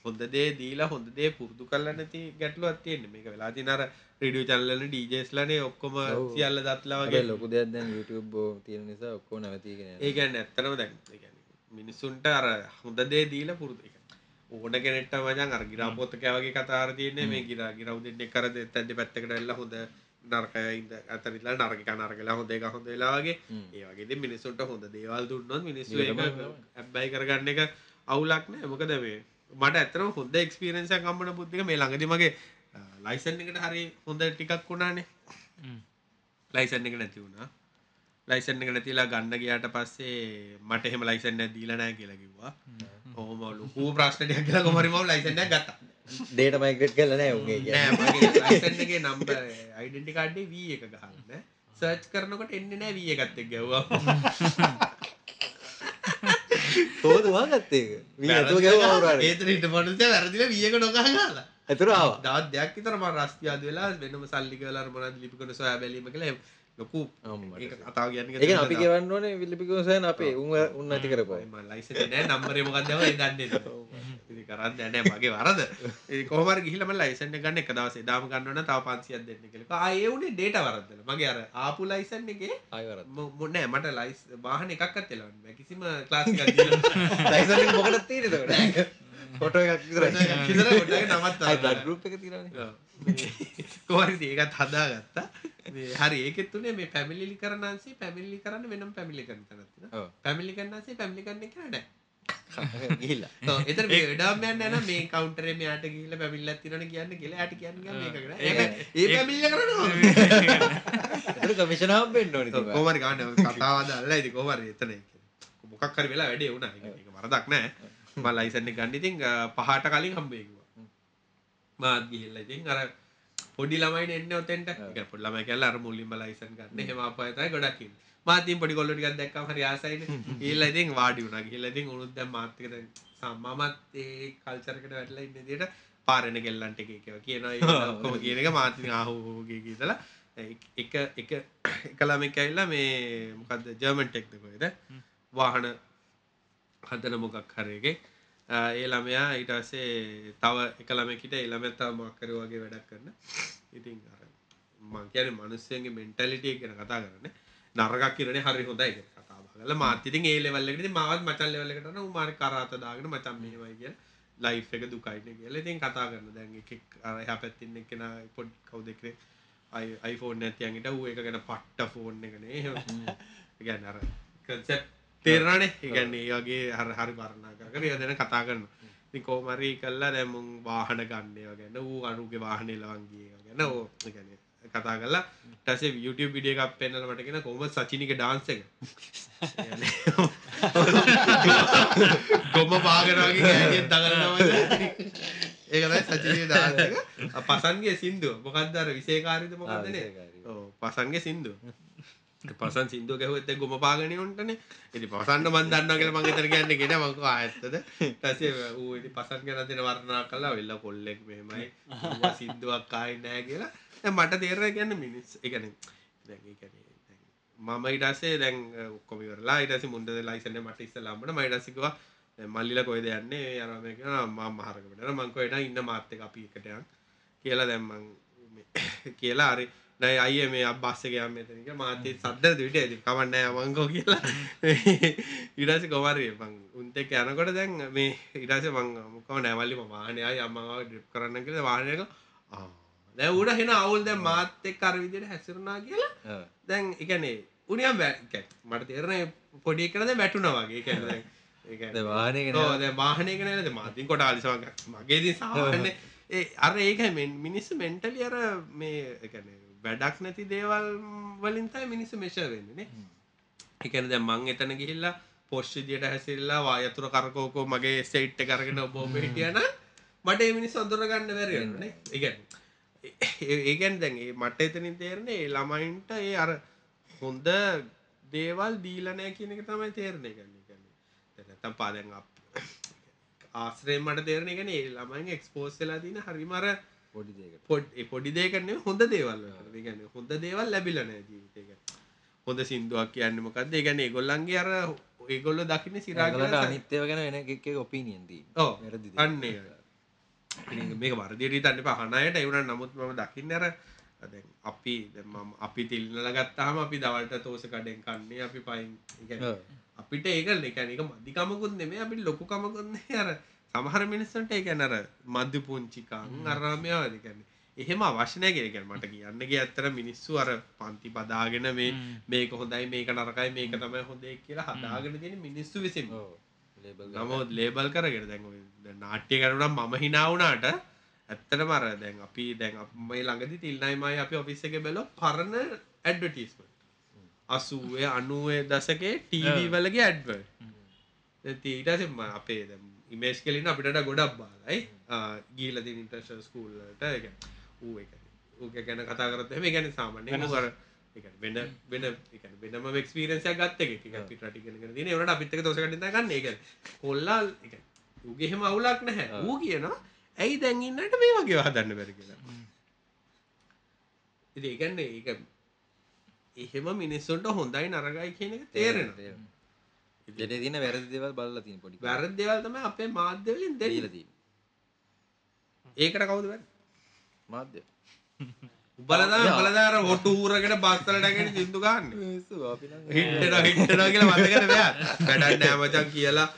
හොඳ දේ දීලා හොඳ දේ පුරුදු කරලා නැති ගැටලුවක් තියෙන්නේ. මේක වෙලා තියෙන අර රේඩියෝ channel වල DJස්ලානේ ඔක්කොම සියල්ල දත්ලා වගේ. ලොකු දෙයක් දැන් YouTube තියෙන නිසා ඔක්කොම නැවතීගෙන යනවා. ඒ කියන්නේ ඇත්තටම දැන් ඒ කියන්නේ මිනිස්සුන්ට අර හොඳ දේ දීලා පුරුදු ඒ ඕන කෙනෙක්ට මචං අර ගිරාපොත්තක වගේ කතාර තියෙන්නේ මේ ගිරා ගිරව් දෙන්නෙක් කර දෙත්තැද්ද පැත්තකට ඇවිල්ලා හොඳ නරකය ඉඳ අතර ඉඳලා නරක එක නරකලා හොඳ එක හොඳ වෙලා වගේ. ඒ වගේ ඉතින් මිනිස්සුන්ට හොඳ දේවල් දුන්නොත් මිනිස්සු ඒක හැබැයි කරගන්න එක අවුලක් නෑ. මොකද මේ මට ඇත්තටම හොඳ එක්ස්පීරියන්ස් එකක් හම්බුණ පුද්තික මේ ළඟදී මගේ ලයිසන් එකට හරි හොඳ ටිකක් වුණානේ ලයිසන් එක නැති වුණා ලයිසන් එක නැතිලා ගන්න ගියාට පස්සේ මට එහෙම ලයිසන් එකක් දීලා නැහැ කියලා කිව්වා. ඔහොම ලොකු ප්‍රශ්නයක් කියලා කොහමරි මම ලයිසන් එකක් ගත්තා. ඩේට මයිග්‍රේට් කරලා නැහැ උගේ කියන්නේ. නෑ මගේ ලයිසන් එකේ නම්බර් ඩෙන්ටි කාඩ්ඩේ V එක ගහන්න. සර්ච් කරනකොට එන්නේ නෑ V එකත් එක්ක ගැව්වා. ඒක? මී නැතුව ගිහුවා අවුරුද්දට. ඒතර හිට මනුස්සයා වැරදිලා V එක නොගහ ගහලා. ඇතුර ආවා. දවස් දෙකක් විතර මම රස්තියාද වෙලා වෙනම සල්ලි කියලා අර මොනවද ලිපි කරන සොයා බැලීම එහෙම ලොකු කතාව කියන්නේ අපි කියවන්න ඕනේ විලිපිකෝ සයන් අපේ උන් උන් නැති කරපුවා. මම ලයිසන් එක නෑ නම්බරේ මොකක්ද ඒවා ඒ දන්නේ කරන්නේ නෑ මගේ වරද. ගිහිල්ලා මම ලයිසන් ගන්න එක දවසේ එදාම ගන්න ඕන තව 500ක් දෙන්න කියලා. ආ ඒ උනේ ඩේටා වරද්දලා. මගේ අර ආපු ලයිසන් එකේ ආයි වරද්ද. මො- මො නෑ මට ලයිස් වාහන එකක්වත් එලවන්න බෑ. කිසිම ක්ලාස් එකක් දීලා ලයිසන් තියෙනවනේ. කොහරි ඒකත් හදාගත්තා. මේ හරි ඒකෙත් තුනේ මේ පැමිලි කරන අංශේ පැමිලි කරන්න වෙනම පැමිලි කරන ඔව්. පැමිලි කරන අංශේ පැමිලි කරන්න කියලා නෑ. ගිහිල්ලා. ඔව් එතන මේ වෙඩාම් යන්න යන මේ කවුන්ටරේ මෙයාට ගිහිල්ලා පැමිල්ලක් තියෙනවනේ කියන්න කියලා එයාට කියන්න මේක කරා ඒක ඒ පැමිල්ල කරනවා ඒතර කමිෂන් හම්බෙන්න ඕනේ ඉතින්. කොහමරි ගන්න කතාව අදල්ලා ඉතින් කොහමරි එතන ඒක. මොකක් හරි වෙලා වැඩේ වුණා. ඒක ඒක වරදක් නෑ මම ලයිසන් එක ගන්න. ඉතින් පහට කලින් හම්බෙයි කිව්වා. මාත් ගිහිල්ලා. ඉතින් අර පොඩි ළමයිනේ එන්නේ ඔතෙන්ට. ඒ කියන්නේ පොඩි ළමයි කියලා අර මුලින්ම ලයිසන් ගන්න. එහෙම ආපහු තමයි ගොඩක් ඉන්නේ. මාත් ඉතින් පොඩි කොල්ලෝ ටිකක් දැක්කම හරි ආසයිනේ. ගිහිල්ලා ඉතින් වාඩි වුණා. ගිහිල්ලා ඉතින් උනුත් දැන් මාත් එක්ක දැන් සම්මමත් ඒ කල්චර් එකට වැටලා ඉන්න විදිහට පාරෙන කෙල්ලන්ට එක එක කියනවා. ඔක්කොම කියන එක මාත් ඉතින් ආහෝ ගේ කියලා එක එක එක ළමෙක් ඇවිල්ලා මේ මොකද්ද? ජර්මන් ටෙක්ද කොහෙද වාහන හදන මොකක් හරි එකේ. ආ, ඒ ළමයා ඊට පස්සේ තව එක ළමෙක් හිටියා ඒ ළමයා තව මොකක් හරි වගේ වැඩක් කරන. ඉතින් අර මං කියන්නේ මිනිස්සුන්ගේ මෙන්ටැලිටි එක ගැන කතා කරන්නේ. නරකක් කියනනේ හරි හොඳයි කියලා කතා බහ කරලා. මාත් ඉතින් ඒ ලෙවල් එකට ඉතින් මාවත් මචන් ලෙවල් එකට යනවා. ඌ මාරේ කරාත දාගෙන මචන් මෙහෙමයි කියලා. ලයිෆ් එක දුකයිනේ කියලා. ඉතින් කතා කරන දැන් එකෙක් අර එහා පැත්තේ ඉන්න එක්කෙනා පොඩ් කවුද එක්කේ iPhone එකක් තියන් හිටා ඌ ඒක ගැන පට්ට ෆෝන් එකනේ. එහෙම ඒ කියන්නේ අර concept තේරෙනවනේ. ඒ කියන්නේ ඒ වගේ හරි හරි වර්ණනා කර කර ඒ දෙන කතා කරනවා. ඉතින් කොහොම හරි කළා දැන් මුන් වාහන ගන්න ඒවා ගැන. ඌ අනුගේ වාහනේ ලවන් ගියේ ඒවා ගැන. ඕ කියන්නේ කතා කරලා ඊට පස්සේ YouTube වීඩියෝ එකක් පෙන්නලා මට කියන කොහොමද සචිනිගේ dance එක. ඒ කියන්නේ කොම පාගෙන වගේ ගෑනියෙන් දඟලනවා ඒක තමයි සචිනිගේ dance එක. පසන්ගේ සින්දුව. මොකක්ද අර විශේෂකාරීද මොකක්ද නේ? විශේෂකාරී. ඔව් පසන්ගේ සින්දුව පසන් සිින්දුව ගැහුවත් ගොම පාගන උන්ටනේ ඉති පසන්න මන් දන්න කියලා මං එතන කියන්නේ ගෙන මංක ආයත්තද ටසේ ඌ ඉති පසන් ගැන දෙන වර්ණනා කලා වෙල්ල කොල්ලෙක් මෙමයි සිින්දුවක් කායි නෑ කියලා. දැන් මට තේර කියන්න මිනිස්. එකන මම ඉටසේ දැන් ඔක්කොමිවරලා ඉටසි මුන්ඩ ලයිසන මට ඉස්ස ලාම්බට මයිටසිකවා මල්ලිල කොයිද යන්නේ? අරමක ම මහරකට මංකොයට ඉන්න මාත්‍ය අපි එකටයන් කියලා දැම්මං කියලා අරි නයි අය මේ අබස්සක යම මෙතනික මාතේ සද්ද විට ඇති කමන්න මංකෝ කියලා. ඉඩස කොමරය මං උන්තෙක් යනකොට දැන් මේ ඉඩස මං මොකම නැවල්ලි වාහනය අම්මාව ඩිප් කරන්න කියල වාහනයක දැ උඩ හෙන අවුල් දැ මාත් එක් අර විදියට හැසිරුණා කියලා. දැන් එකනේ උනියම් මට තේරණ පොඩි කරද වැටුන වගේ. කැන දැන් වාහනේ ගෙන ද වාහනය කනද මාතින් කොට අලිසමක් මගේදී සාහන්න ඒ අර ඒක මිනිස්ස මෙන්ටලි අර මේ එකන වැඩක් නැති දේවල් වලින්තයි මිනිස්සු මේශ වෙන්නනේ එකන දැ මං එතන ගිහිල්ලා පොස්්ි දියට හැසිල්ලා වායතුර කරකෝකෝ මගේ සෙයිට්ට කරගෙන ඔබෝම හිටියන මට මිනිස් අඳුර ගන්න වැරන්නේ එකන් ඒකැන් දැන්ගේ මට එතනින් තේරන්නේ ඒ ළමයින්ට ඒ අර හොඳ දේවල් දීලා නැහැ කියන එක තමයි තේරෙන්නේ. ගන්න කියන්නේ. දැන් නැත්තම් පාදෙන් අප ආශ්‍රයෙන් මට තේරෙන එක නේ ළමයින් එක්ස්පෝස් වෙලා තියෙන හරිම අර පොඩි පොඩ් නෙවෙයි හොඳ දේවල් කියන්නේ හොඳ දේවල් ලැබිලා නැහැ ජීවිතේ. කියන්නේ. හොඳ සින්දුවක් කියන්නේ මොකද්ද? ඒ කියන්නේ ඒගොල්ලන්ගේ අර ඒගොල්ලෝ දකින්නේ සිරා ඒගොල්ලන්ට කියලා අනිත්‍යව ගැන වෙන එකෙක් ඔපීනියන් දී ඔව්. වැරදි අන්න ඒක. ඉතින් මේක වර්ධියට හිතන්න එපා. අහන අයට ඒ වුණා නමුත් මම දකින්නේ අර අපි අපි තිල්නලා ගත්තාම අපි දවල්ට තෝස කඩෙන් කන්නේ අපි පයින්. අපිට ඒක ඒ කියන්නේ ඒක මදිකමකුත් නෙමෙයි. අපිට ලොකුකමකුත් නෙමෙයි. අර සමහර මිනිස්සුන්ට ඒ කියන්නේ අර මදි පුංචිකම් අර මේවා ඒ කියන්නේ. එහෙම අවශ්‍ය නැහැ කියලා කියන්නේ මට කියන්න ගිය ඇත්තට මිනිස්සු අර පන්ති බදාගෙන මේ මේක හොඳයි මේක නරකයි මේක තමයි හොඳයි කියලා හදාගෙන තියෙන මිනිස්සු විසින් ඔව්. ලේබල් නමුත් ලේබල් කරගෙන දැන් ඔය දැන් නාට්‍ය කරනවා මම hina වුණාට ඇත්තටම අර දැන් අපි දැන් මේ ළඟදී තිල්නයිමයි අපි ඔෆිස් එකේ බැලුවා පරණ ඇඩ්වර්ටයිස්මන්ට් 80 90 දශකයේ ටීවී වලගේ ඇඩ්වර්ට් දැන් ඊට පස්සේ අපේ දැන් ඉමේජ් කෙලින් අපිට ගොඩක් බාලයි ගිහිල්ලා තියෙන ඉන්ටර්නැෂනල් ස්කූල් වලට ඒ කියන්නේ ඌ ඒ කියන්නේ ඌ ගැන කතා කරත් ඌ අර ඒ කියන්නේ වෙන වෙන වෙනම එක්ස්පීරියන්ස් එකක් ගත්ත එකෙක්. ඒ කියන්නේ පිට රට ඉගෙන ගෙන තියෙන. ඒ වුණාට අපිත් එක්ක දවස් ගන්න කියන්නේ කොල්ලා ඌගේ එහෙම අවුලක් නැහැ. ඌ කියනවා ඇයි දැන් ඉන්නට මේ වගේ හදන්න බැරි කියලා. ඉතින් ඒ එහෙම මිනිස්සුන්ට හොඳයි නරකයි කියන එක තේරෙනවා. ගෙඩේ තියෙන වැරදි දේවල් බලලා තියෙන පොඩි වැරදි දේවල් තමයි අපේ මාධ්‍ය වලින් දීලා දෙන්නේ. තියෙන ඒකට කවුද වැරදි? මාධ්‍ය උඹලා තමයි උඹලා දාර හොටු ඌරගෙන බස්සලට ගෙන සින්දු නම් හිට්ටනවා හිට්ටනවා කියලා මතකද මෙයා? වැඩක් නෑ මචං කියලා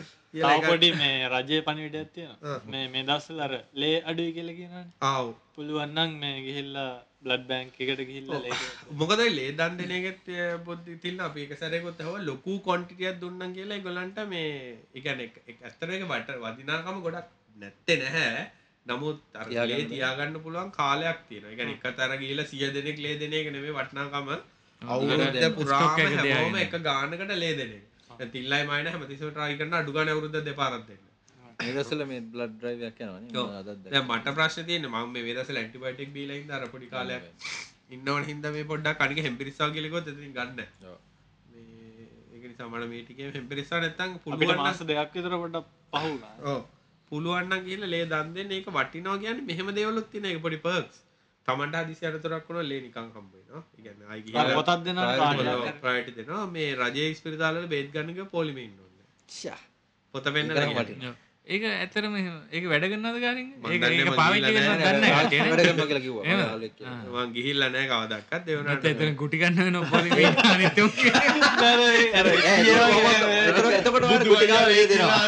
පොඩි මේ රජය පණිවිඩයක් ආ. තියෙනවා මේ මේ දවස්වල අර ලේ අඩුයි කියලා කියනවනේ ආව්. පුළුවන් නම් මේ ගිහිල්ලා බ්ලඩ් බැංක් එකට ගිහිල්ලා ලේ මොකද ලේ දන් දෙන එකත් පොඩ්ඩි තිල්න අපි එක සැරයකොත් හව ලොකු කොන්ටිටියක් දුන්නම් කියලා ඒගොල්ලන්ට මේ එක- එක- ඇත්තටම ඒක වට වදිනාකම ගොඩක් නැත්තේ නැහැ නමුත් අර ලේ තියාගන්න පුළුවන් කාලයක් තියෙනවා. ඒ කියන්නේ එකතර ගිහිල්ලා 100 දෙනෙක් ලේ දෙන එක නෙමෙයි වටිනාකම stock පුරාම එක එක ගානකට ලේ දෙන එක. තිල්ලයි මයින හැමතිස්සෙම try කරන අඩු ගානේ අවුරුද්ද දෙපාරක් දෙන්න. මේ දවස්වල මේ බ්ලඩ් දැක්කා. දැන් මට ප්‍රශ්න තියෙන්නේ මම මේ වේදසල ඇන්ටිබයොටික් බීලා ඉඳලා අර පොඩි කාලයක් ඉන්නවන හින්දා මේ පොඩ්ඩක් අනික හෙම්පිරිස්සාව කියලා කිව්වොත් එතනින් ගන්න නැහැ. ඔව්. මේ ඒක නිසා මට මේ ටිකේ හෙම්පිරිස්සාව නැත්තම් අපිට පුළුවන් මාස නම් දෙකක් විතර පොඩ්ඩක් පහ වුණා ඔව් පුළුවන් නම් ගිහලා ලේ දන් දෙන්න ඒක වටිනවා කියන්නේ මෙහෙම දේවලුත් තියෙන ඒක පොඩි පර්ක්ස්. Tamanට හදිසි අරතරක් වුණා ලේ නිකන් හම්බ වෙනවා. ඒ කියන්නේ ආයි අර ගිහලා පොතක් දෙනවා කාඩ් ප්‍රයිට් දෙනවා මේ රජයේ ස්පිරිතාල වල බේත් ගන්න ගිය පොලිමේ ඉන්න ඕනේ. ෂා. පොත වෙන්න. වටිනවා. ඒක ඇතරම ඒක වැඩ කරන්නද ගාරින් මම ඒක පාවිච්චි දීලා කරන්න නැහැ. දන්න වැඩ කටේ කරනවා කියලා කිව්වා. මම. මං ගිහිල්ලා නැහැ කවදාවත් ඒ වුණාට එතන ගුටි ගන්න වෙන පොලි අනිත්‍යෝ එතකොට එතකොට ඔයාලට ගුටි කාම ලේ දෙනවා.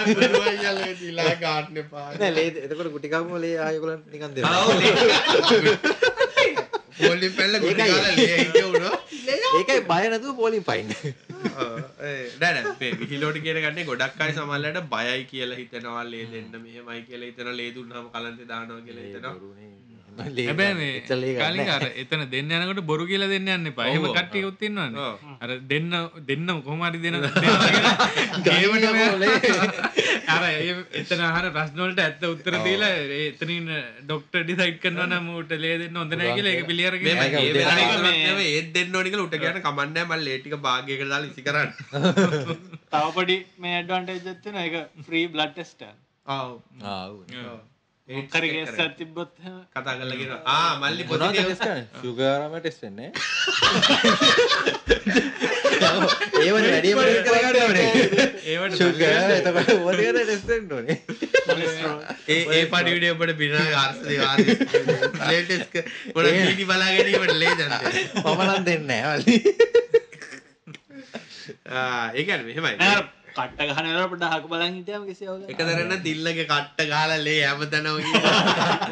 ගන්න. නෑ ලේ එතකොට ගුටි කාම ලේ ආයෙගොල්ලන්ට නිකන් දෙනවා. පොලිම් පැල්ල ගුටි කාලා ලේ ඉන්නේ උනෝ. ඒකයි බය නැතුව පොලින් පයින්. නෑ නෑ මේ විහිලෝට කියන ගන්නේ ගොඩක් අය සමහරවිට බයයි කියලා හිතනවා ලේ දෙන්න මෙහෙමයි කියලා හිතනවා ලේ දුන්නාම කලන්තේ දානවා කියලා හිතනවා. හැබැයි මේ කලින් අර එතන දෙන්න යනකොට බොරු කියලා දෙන්න යන්න එපා. එහෙම ඔව්. කට්ටියකුත් ඉන්නවනේ. ඔව්. අර දෙන්න දෙන්න කොහොම හරි දෙන අර එතන අහන ප්‍රශ්න වලට ඇත්ත උත්තර දීලා එතනින් ඩොක්ටර් ඩිසයිඩ් කරනවා නම් ඌට ලේ දෙන්න හොඳ නැහැ කියලා ඒක පිළි අරගෙන මේ ඒක ඒ කරන්නේ දෙන්න ඕනි කියලා උට කියන කමන්නේ මම ලේ ටික භාගයකට දාලා ඉසි කරන්න. තව පොඩි මේ ඇඩ්වාන්ටේජ් එකක් තියෙනවා ඒක ෆ්‍රී බ්ලඩ් ටෙස්ට් එක ආව්. ආව්. තිබ්බොත් එහෙම. කතා කරලා කියනවා. ආ මල්ලි මොනවද පොසිටිව් ටෙස්ට් කරන්නේ? සුගාරම ටෙස්ට් වෙන්නේ. ඒවනේ වැඩිම. ඒවට සුගර් එතකොට ටෙස්ට් වෙන්න ඕනේ. ඒ ඒ පඩිවිඩේ ඔබට බිනා ආර්ස දේවාදී ලේටෙස්ට් පොඩ ටීවී බලා ගැනීමට ලේ දන්නේ මම නම් දෙන්නේ නැහැ මල්ලි. ආ ඒ කියන්නේ මෙහෙමයි කට්ට ගහන වෙලාවට පොඩ්ඩක් අහක බලන් හිටියම කිසි අවුලක් එක දරන්න තිල්ලගේ කට්ට ගාලා ලේ හැමතැනම ගිහින්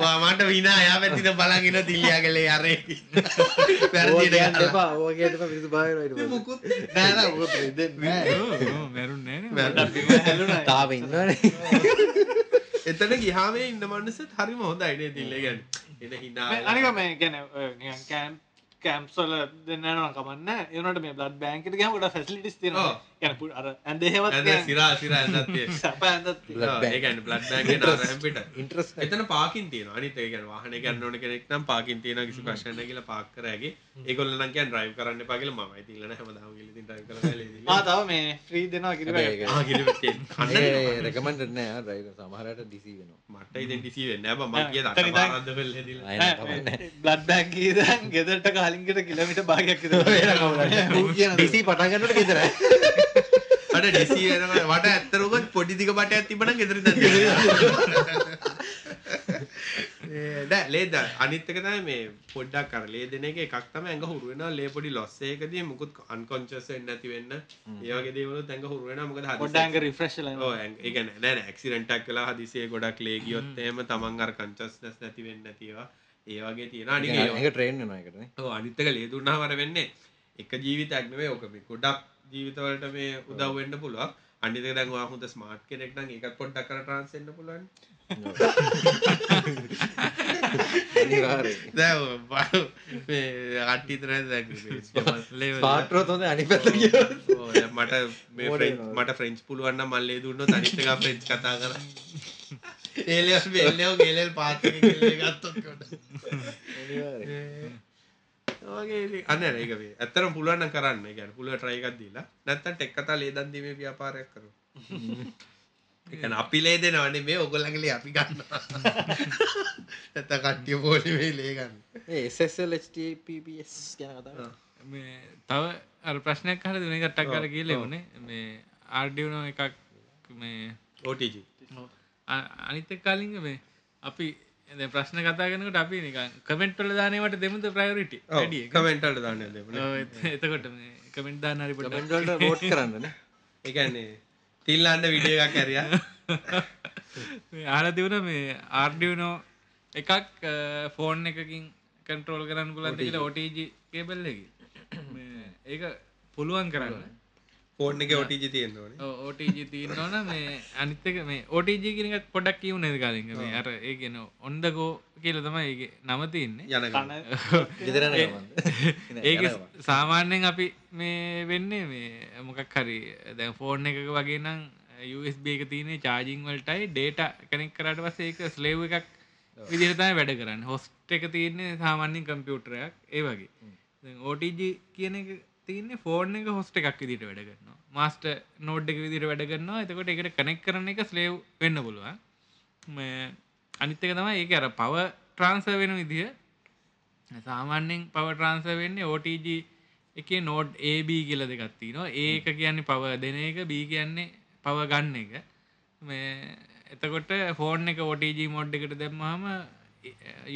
වා මට විනා යා පැත්තට බලන් ඉන්න තිල්ලියාගේ ලේ අරේ ඕක වැරදියට කියන්න ගහලා. එපා. ඕක කියන්න එපා. මිනිස්සු බය වෙනවා ඊට පස්සේ. මුකුත් නෑ නෑ මුකුත් දෙන්නේ නෑ මැරුන්නේ නේ වැරදි. බිම හැලුණා තාම ඉන්නවනේ. එතන ගියාම ඉන්න මනුස්සත් හරිම හොඳයි නේ තිල්ලේ කියන්නේ එන හිනා මේ අනික මේ කියන්නේ ඔය නිකන් කෑම්ප් කෑම්ප්ස් වල දෙන්න යනවා කමන්නේ ඒ වුණාට මේ බ්ලඩ් බැංක් එකට ගියාම ගොඩක් ෆැසිලිටිස් ගැන අර ඇඳ සිරා සිරා තියෙන. පිට. ඉන්ට්‍රස් එතන පාකින් තියෙනවා. අනිත් කියන්නේ වාහනේ ගන්න ඕන කෙනෙක් නම් පාකින් තියෙනවා කිසි ප්‍රශ්නයක් නැහැ කියලා පාක් කරෑගේ. ඒගොල්ලෝ නම් කියන්නේ drive කරන්න එපා කියලා මමයි. තියලා නැහැ හැමදාම කියලා ඉතින් drive කරලා ලේදි. ආ තව මේ ෆ්‍රී දෙනවා කිරිබැ ආ කිලි කන්න රෙකමන්ඩ නෑ ඩ්‍රයිව සමහරට දිසි වෙනවා. මට ඉතින් ඩිසි වෙන්නේ නැහැ බං. මම එතන ඉඳන්- දක්වාරද්ද වෙල් හැදිලා. අය නෑ කමන්නේ. බ්ලඩ් බැංක් දන් ගෙදරට කාලින්කට කිලමිට භාගයක් විතර දිසි පටන්ගන්නට ගෙදර මට ඩිසි වෙනවා. මට ඇත්තටම පොඩි දිග බටයක් තිබ්බනම් ගෙදර ඉඳන් නෑ ලේ ද අනිත් එක තමයි මේ පොඩ්ඩක් අර ලේ දෙන එක. එකක් තමයි ඇඟ හුරු වෙනවා. ලේ පොඩි ලොස් එකකදී මුකුත් අන්කොන්ෂස් වෙන්නේ නැති වෙන්න. ඒ වගේ දේවලුත් ඇඟ හුරු වෙනවා. මොකද හදිස්සියේ පොඩ්ඩංග රිෆ්‍රෙශ්ල ඔව් ඇඟ- ඒ කියන්නේ නෑ නෑ. ඇක්සිඩන්ට් එකක් වෙලා හදිසියේ ගොඩක් ලේ ගියොත් එහෙම තමන් අර කන්ෂස්නස් නැති වෙන්නේ නැති ඒවා. ඒ වගේ තියෙනවා. අනික එක ට්‍රේන් වෙනවා එකටනේ ඔව් අනිත් එක ලේ දුන්නාම අර වෙන්නේ. එක ජීවිතයක් නෙවෙයි ඔක මේ ගොඩක් ජීවිතවලට මේ උදව් වෙන්න පුළුවන්. අනිත් එක දැන් ඔයා හොඳ ස්මාර්ට් කෙනෙක් නම් ඒකත් පොඩ්ඩක් කර ට්‍රාන්ස් වෙන්න පුළුවන්. අනිවාර්යෙන් දැන් ඔය බ- මේ කට්ටිය විතර නේද දැන් මේ level. පාට්‍රෝත් හොඳ අනි දැන් මට මට ෆ්‍රෙන්ච් පුළුවන් නම් මල්ලේ දුන්නොත් අනිත් එක ෆ්‍රෙන්ච් කතා කරා ඒලෙස් බෙල්ලෝ ගෙලෙල් පාත් ගත්තොත්. කොට ඉතින්. අන්න ඒක මේ. ඇත්තටම පුළුවන් නම් කරන්න. ඒ කියන්නේ පුළුවන් try එකක් දීලා. නැත්තම් ටෙක් කතා ලේදන් දීමේ ව්‍යාපාරයක් කරමු. ඒ කියන්නේ අපි ලේ දෙනවා නෙමෙයි ඔයගොල්ලන්ගේ ලේ අපි ගන්නවා. නැත්තම් කට්ටිය පොලි මේ ලේ ගන්න. ඒ SSL HTTPS ගැන කතා කරමු. මේ තව අර ප්‍රශ්නයක් හල දුන කට්ටක් කර කියල වනේ මේ ආර්ඩියනෝ එකක් මේ OTG අනිත කාලින්ග මේ අපි ප්‍රශ්න කතාගෙනකට අපි නිකන් කමෙන්ට්වල දානවට දෙමුද ප්‍රයෝරිට ඔව් කමෙන්ට් වලට දාන්න දෙමු එතකොට මේ කමෙන්ට් වලට වෝට් කරන්නනේ ඒ කියන්නේ තිල්ලන්න වීඩියෝ එකක් ඇරියා. ආල තිවුණ මේ ආර්ඩියනෝ එකක් ෆෝන් එකකින් කන්ට්‍රෝල් කරන්න පුලන්ද කියලා OTG කේබල්ලකි ඒක පුළුවන් කරන්න ෆෝන් එකේ OTG තියෙන්න ඕනේ. ඕටජ තියන්න ඕන. මේ අනිත්තක මේ ඕටජ කෙනකත් පොඩක් කියව නැද කාලින්ග මේ අර ඒගෙන ඔොන්දකෝ කියල තමයි ඒ නම තියන්නේ. යන ඒක සාමාන්‍යයෙන් අපි මේ වෙන්නේ මේ මොකක් හරි දැන් ෆෝර්න් එකක වගේ නම් USB එක තියනේ චාජිං වලටයි ඩේට කනෙක් කරට පස්ස ඒක ස්ලේව් එකක් විදිහතයි වැඩ කරන්න. හොස්ට එක තියන්නේ සාමාන්‍යින් කම්පියුටරයක් ඒ වගේ. ඕටජ කියන එක තියන්නේ ෆෝර්න් එක හොස්ට එකක් විදිට වැඩ කරනවා. මාස්ට නෝඩ් එක විදිට වැඩ කරනවා. එතකොට එකට කනෙක් කරන එක ස්ලේව් වෙන්න පුළුවන්. මේ අනිත්තක තමයි ඒක අර පව ට්‍රන්ස වෙන විදිහ සාමාන්‍යෙන් පව ට්‍රන්ස වෙන්නේ OTG එක නෝඩ් AB කියල දෙගත්ති නවා ඒක කියන්නේ පව දෙන එක බී කියන්නේ පව ගන්න එක. මේ එතකොට ෆෝන් එක OTG මොඩ් එකට දැම්මහම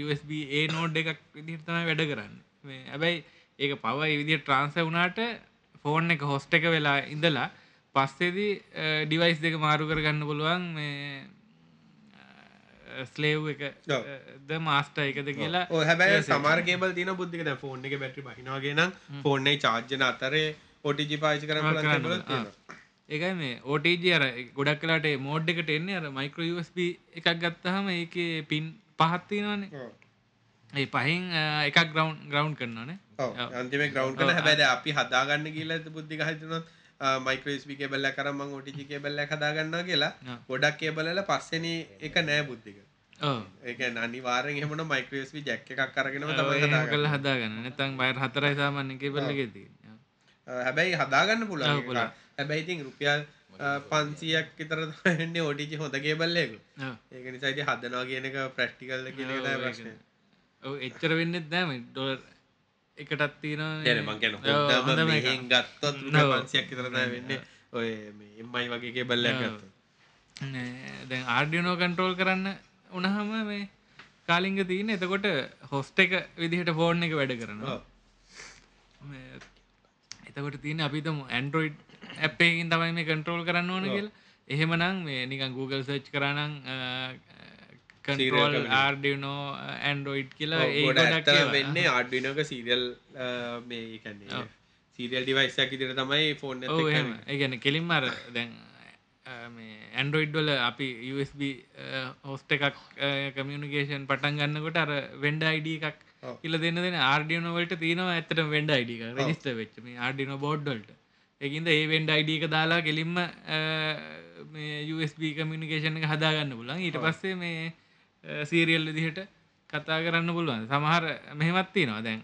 USB ඒ නෝඩ් එකක් විදිහතම වැඩ කරන්න. මේ හැබැයි ඒක පව විදිහ ට්‍රන්ස වුණාට ෆෝන් එක හොස්ට එක වෙලා ඉඳලා පස්සේදී ඩිවයිස් දෙක මාරු කරගන්න පුළුවන් මේ ස්ලේව් එක. ද මාස්ට එකද කියලා සමහර කේබල් තියෙන බුද්ධික ෆෝන් එකේ බැටරි බහිනවා වගේ නම් ෆෝන් එකේ charge වෙන අතරේ කේබලත් පුළුවන්. තියෙනවා. ඒකයි මේ OTG අර ගොඩක් කලාට මෝඩ් එකට එන්නේ අර මයිකෝ USB එකක් ගත්තහම ඒකේ පින් පහත් තියෙනවානේ ඔව්. ඒ පහින් එකක් ග්‍රවන්් ග්‍රවන්් කරනවානේ. අන්තිමේ කරන හැබැයි දැන් අපි හදාගන්න කියලා බුද්ධික හිතනොත් මයික්‍රෝ USB කේබල් එකක් අරන් මම OTG කේබල් එකක් හදාගන්නවා කියලා. ගොඩක් කේබල් වල පස්වෙනි එක නෑ බුද්ධික. ඕ ඒ කියන්නේ අනිවාර්යෙන් එහෙමනම් මයික්‍රෝ USB jack එකක් තමයි එහෙම හදාගන්නේ. හදාගන්න නැතන් බයර් හතරයි සාමාන්‍ය කෙබල්ලගේ තියෙන අ, හැබැයි හදාගන්න පුළුවන්. ඒක. හැබැයි ඉතින් රුපියල් 500ක් විතර එන්නේ OTG හොඳ කේබල් එක. ඒක නිසා ඉතින් හදනවා කියන එක ප්‍රැක්ටිකල් කියන ප්‍රශ්නේ. එච්චර වෙන්නෙත් නෑම ඩොලර් එකටත් තියෙන නෑ මං කියන්නේ හොඳම මෙහෙන් ගත්තොත් රුපියල් 500ක් විතර තමයි වෙන්නේ. ඔය MI වගේ කේබල් එකක් ගත්තොත්. දැන් ආර්ඩියනෝ කන්ට්‍රෝල් කරන්න උනහම මේ කාලිංග තියන එතකොට හොස්ට එක විදිහට ෆෝර්න් එක වැඩ කරනවා. එතකොට තියන අපිතම ඇන්ඩරෝයිඩ් ඇප්පයකින් තමයි මේ කන්ට්‍රෝල් කරන්න ඕන කියලා. එහෙමනම් මේ නිකන් Google සර්ච් කරනම් කන්ට්‍රෝල් ආර්ඩියනෝ ඇන්ඩරෝයිඩ් කියලා ඒ ගොඩ ගොඩක් ඇත්තට ඒවා. වෙන්නේ ආඩ්ඩිනෝක සීරියල් මේ ඒ කියන්නේ සීරියල් ඩිවයිස් එකක් විදිහට තමයි ෆෝන් ගැන කෙලින්ම අර දැන් මේ ඇන්ඩරෝයිඩ් වල අපි USB හොස්ට එකක් කමියනිකේෂන් පටන් ගන්නකොට අර වෙන්ඩ අයිඩ එකක්. කියල දෙන්න දෙන ආර්ඩියනෝ වලට තියෙනවා ඇත්තට වෙන්ඩ අයිඩ එක රජිස්ට වෙච්ච මේ ආර්ඩිනෝ බෝඩ්ඩල්ට එකන්ද ඒ වෙන්ඩ අයිඩ එක දාලා කෙලින්ම USB කමිනිකේෂන් එක හදාගන්න පුලන් ඊට පස්සේ මේ සීරියල් විදිහට කතා කරන්න පුළුවන්. සමහර මෙහෙමත්ති නවා දැන්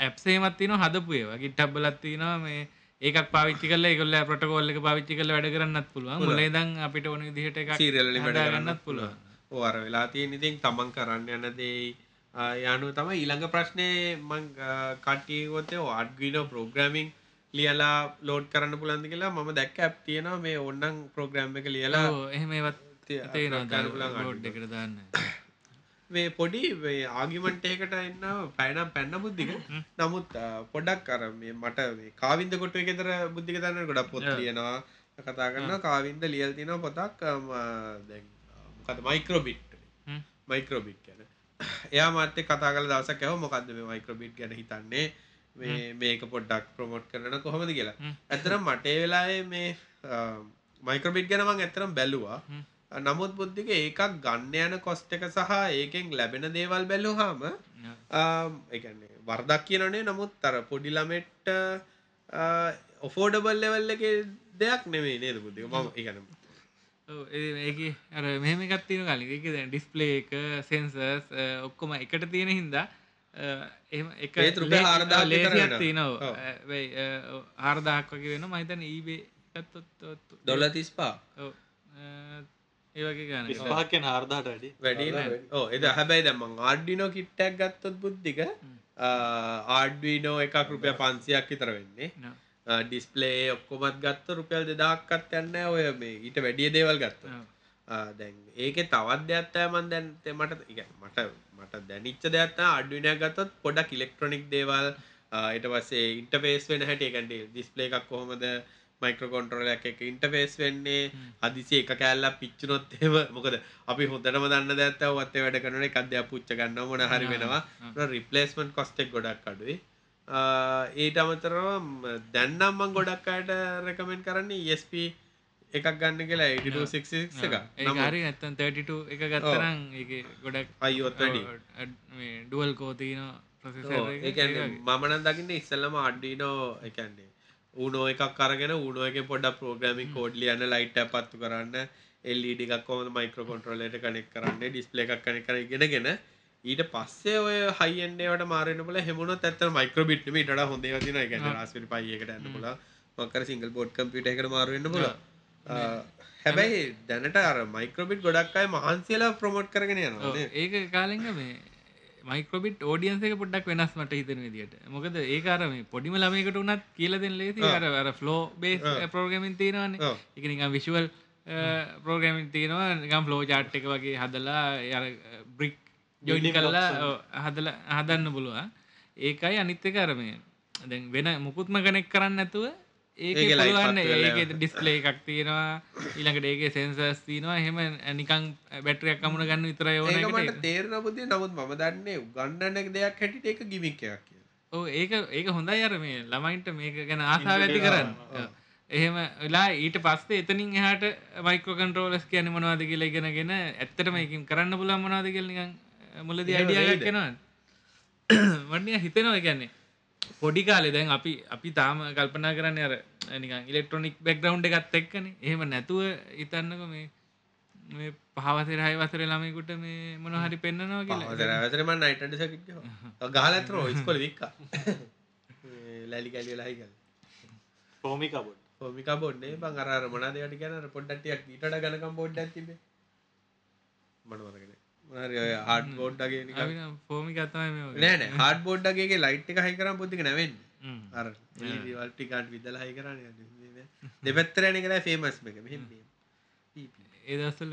ඇප්සේමත්තින හදපු ඒවා. ගිට්ටබ් බලත්තිනවා මේ ඒකක් පාවිච්චි කල කොල්ල ප්‍රටකෝල්ල එක පාවිච්චි කල වැඩ කරන්නත් පුළුවන්. මුලේදං අපිට ඕන දිහට වලින් වැඩ ගන්නත් පුළුවන්. ඕ අර වෙලා තියෙන ඉතින් තමන් කරන්න යන දේ යනු තම ඊළඟ ප්‍රශ්නය මං කටියකොතේ අඩ්ගීනෝ ප්‍රෝග්‍රමිං ලියලා ලෝඩ් කරන්න පුලන්ද කියලා මම දැක්ක ඇප් තියෙනවා. මේ ඔන්නන් ප්‍රෝග්‍රම් එක ලියලා ඔව්, එකට දාන්න. මේ පොඩි ආගිමන්ට ඒකට එන්න පැනම් පැන්න බුද්ධික. නමුත් පොඩක් කර මේ මට මේ කාවින්ද කොටුව ගෙතර බුද්ධික දන්න ගොඩක් පොත් ලියනවා. කතා කරන්න කාවින්ද ලියල් තින පොතක් මොකද මයික්‍රෝබිට් හ්ම්. මයික්‍රෝබිට් ගැන. එයා මාත්‍ය කතා කල දවසක් ඇව මොකක්ද මේ මයික්‍රෝබිට් ගැන හිතන්නේ? මේ මේක පොඩ්ඩක් ප්‍රමෝට් කරන කොහොමද කියලා. ඇතරම් මටේ වෙලාේ මේ මයික්‍රෝබිට් ගැනමං ඇතරම් බැලුවා. නමුත් බුද්ධික ඒකක් ගන්න යන කොස්ට එක සහ ඒකෙන් ලැබෙන දේවල් බැලුහාම එකන්නේ වර්දක් කියනනේ. නමුත් තර පොඩි ළමෙට්ට ඔෆෝඩබල් ලෙවල්ල එක දෙයක් නෙමේ නේද බුද්ධික? මම එකනම් ඔව්, ඒ- අර මෙහෙම එකක් තියෙන කලින් ඒක දැන් ඩිස්ප්ලේ එක සෙන්සර්ස් ඔක්කොම එකට තියෙන හින්දා අ, එහෙම එක ඒත් රුපියල් 4000ක් විතර ලේසියක්. තියෙනවා. හාරදාක් වගේ වෙන මහිතන ඊබේ දොල්ල තිස්පා ඔව්, අ, ඒ වගේ ගාන විස්පාකෙන් හාර්දාට වැඩි. වැඩි ඕ එද හැබැයි දැම්මං ආඩ්ඩිනෝ කිට්ටක් ගත්තොත් බුද්ධික ආඩ්විනෝ එකක් රුපිය පන්සියක් විතර වෙන්නේ. ඩිස්පලේ ඔක්කොමත් ගත්ත රුපියල් දෙදක්කත් යන්න ඔය මේ ඊට වැඩිය දේවල් ගත්ත දැන් ඒක තවත් දෙයක්ත්තෑමන් දැන් මට මට මට දැනිච්ච දෙයක්ත්ත අඩ්විනයක් ගත්තොත් පොඩක් ඉලෙක්ට්‍රොනික් දේවල්. ඊට පස්සේ ඉන්ටපේස් වෙන හැට එකට ඩිස්පලේ එකක් කොහොමද මයික්‍රකොන්ට්‍රෝල එක ඉන්ටපේස් වෙන්නේ අදිසි එක කෑල්ලා පිච්චුනොත් එම මොකද අපි හොඳටම දන්න දැත්ත වත්තේ වැඩ කරන එක අධ්‍යා පුච්ච ගන්න මොන හරි වෙනවා. රිපලේස්මන්් කොස්ටෙක් ගොඩක් අඩුයි. ඊට අමතරව දැන්නම්මන් ගොඩක් අයට රැකමෙන්ට කරන්නේ ESP එකක් ගන්න කියලා 8266 එක ඒ හරි නැත්තන් 32 එක ගත්තරම් ඒක ගොඩක් අයියොත් වැඩි ඩුවල් කෝතින ඒකන්නේ මමන දකින්න ඉස්සල්ලම අඩ්ඩිනෝ එකන්නේ ඌනෝ එකක් අරගෙන ඌනෝ එක පොඩ ප්‍රෝග්‍රමින් කෝඩ් ලියන්න ලයිට් පත්තු කරන්න එල්ඩ එකක් කොම මයික්‍ර කොන්ට්‍රලට කනෙක් කරන්න ඩිස්පලේ එකක් කනෙ කර ගෙනගෙන ඊට පස්සේ ඔය හයින්ඩේවට මාරන බල හෙමුණ ඇත මයික්‍රබිට්ම ට හොඳ වදින එක රස්පි පයකට ඇන්න පුල මකර සිංගල් බෝඩ් කම්පිට එකට මාරුවන්න පුල හැබැයි දැනට අර මයික්‍රබිට් ගොඩක් අයි මහන්සියලා ප්‍රමෝට් කරගෙන යනවා. ඒක කාලෙග මේ මයිකෝබිට ෝඩියන්ස එක පොඩ්ඩක් වෙනස් මට හිතන විදිට මොකද ඒකාර මේ පොඩිම ළමයකට උනත් කියල දෙන්න ලේසි. අර ෆ්ලෝ බේස් ප්‍රෝගමින් තියෙනවාන. ඔව්. එක නිකම් විශුවල් ප්‍රෝගමින් තියෙනවා. නිකම් ෆ්ලෝ ජාට් එක වගේ හදලා අර බ්‍රික් ජොයිනි ඔව්, හදල හදන්න පුළුවන්. ඒකයි අනිත්්‍ය කරමය දැන් වෙන මුකුත්ම කනෙක් කරන්න ඇතුව ඒක ඒකේ වෙලා ඒක ඩිස්පලේ එකක් තියෙනවා ඊළඟට ඒගේ සෙන්සර්ස් තියෙනවා. එහෙම නිකං බැටරියක් කමුණ ගන්න විතර ඒක ඕන මට තේරන පුදේ නමුත් මම දන්නේ උගන්නන්න දෙයක් හැටිට එක ගිමික් එකක් කිය ඕ ඒක ඒක හොඳයි අර මේ ළමයින්ට මේක ගැන ආසා ඇති කරන්න. එහෙම වෙලා ඊට පස්සේ එතනින් එහට මයිකෝ කන්ට්‍රෝලස් කියන මොනවාද කියලා ඉගෙනගෙන ඇත්තට මේකින් කරන්න පුලන් මොනාද කියලනිකන් මුලද අයිඩියයක් කෙනවා වඩිය හිතෙනවා කියන්නේ පොඩි කාලෙ දැන් අපි අපි තාම කල්පනා කරන්න අර නිකන් ඉලෙක්ට්‍රොනික් බෙක්ග්‍රවන්් එකත් එක්කන. එහෙම නැතුව ඉතන්නක මේ මේ පහවසර හය වසර ළමයකුට මේ මොන හරි පෙන්න්නනවා කියලා. ඇතරම නයිට සකිට ගාලතර ස්කොල වික්ක ලැලි කැලිය ලහිකල් පෝමිකබොඩ් හොමික බොඩ්නේ බං අර මනා දෙයට ගැන පොඩ්ඩටියක් ඊට ගනකම් බොඩ් ඇතිබේ මනවරගෙන හඩ බෝඩ්ඩගේ පෝමි කතම නෑන හඩ බෝඩ්ඩගේ ලයිට් එක හයි කරම් පොතික නැවෙන් වල්ටිකාට විදල හයි කරන්න දෙපැත්තරන කලා ෆේමස් එක ඒදස්සල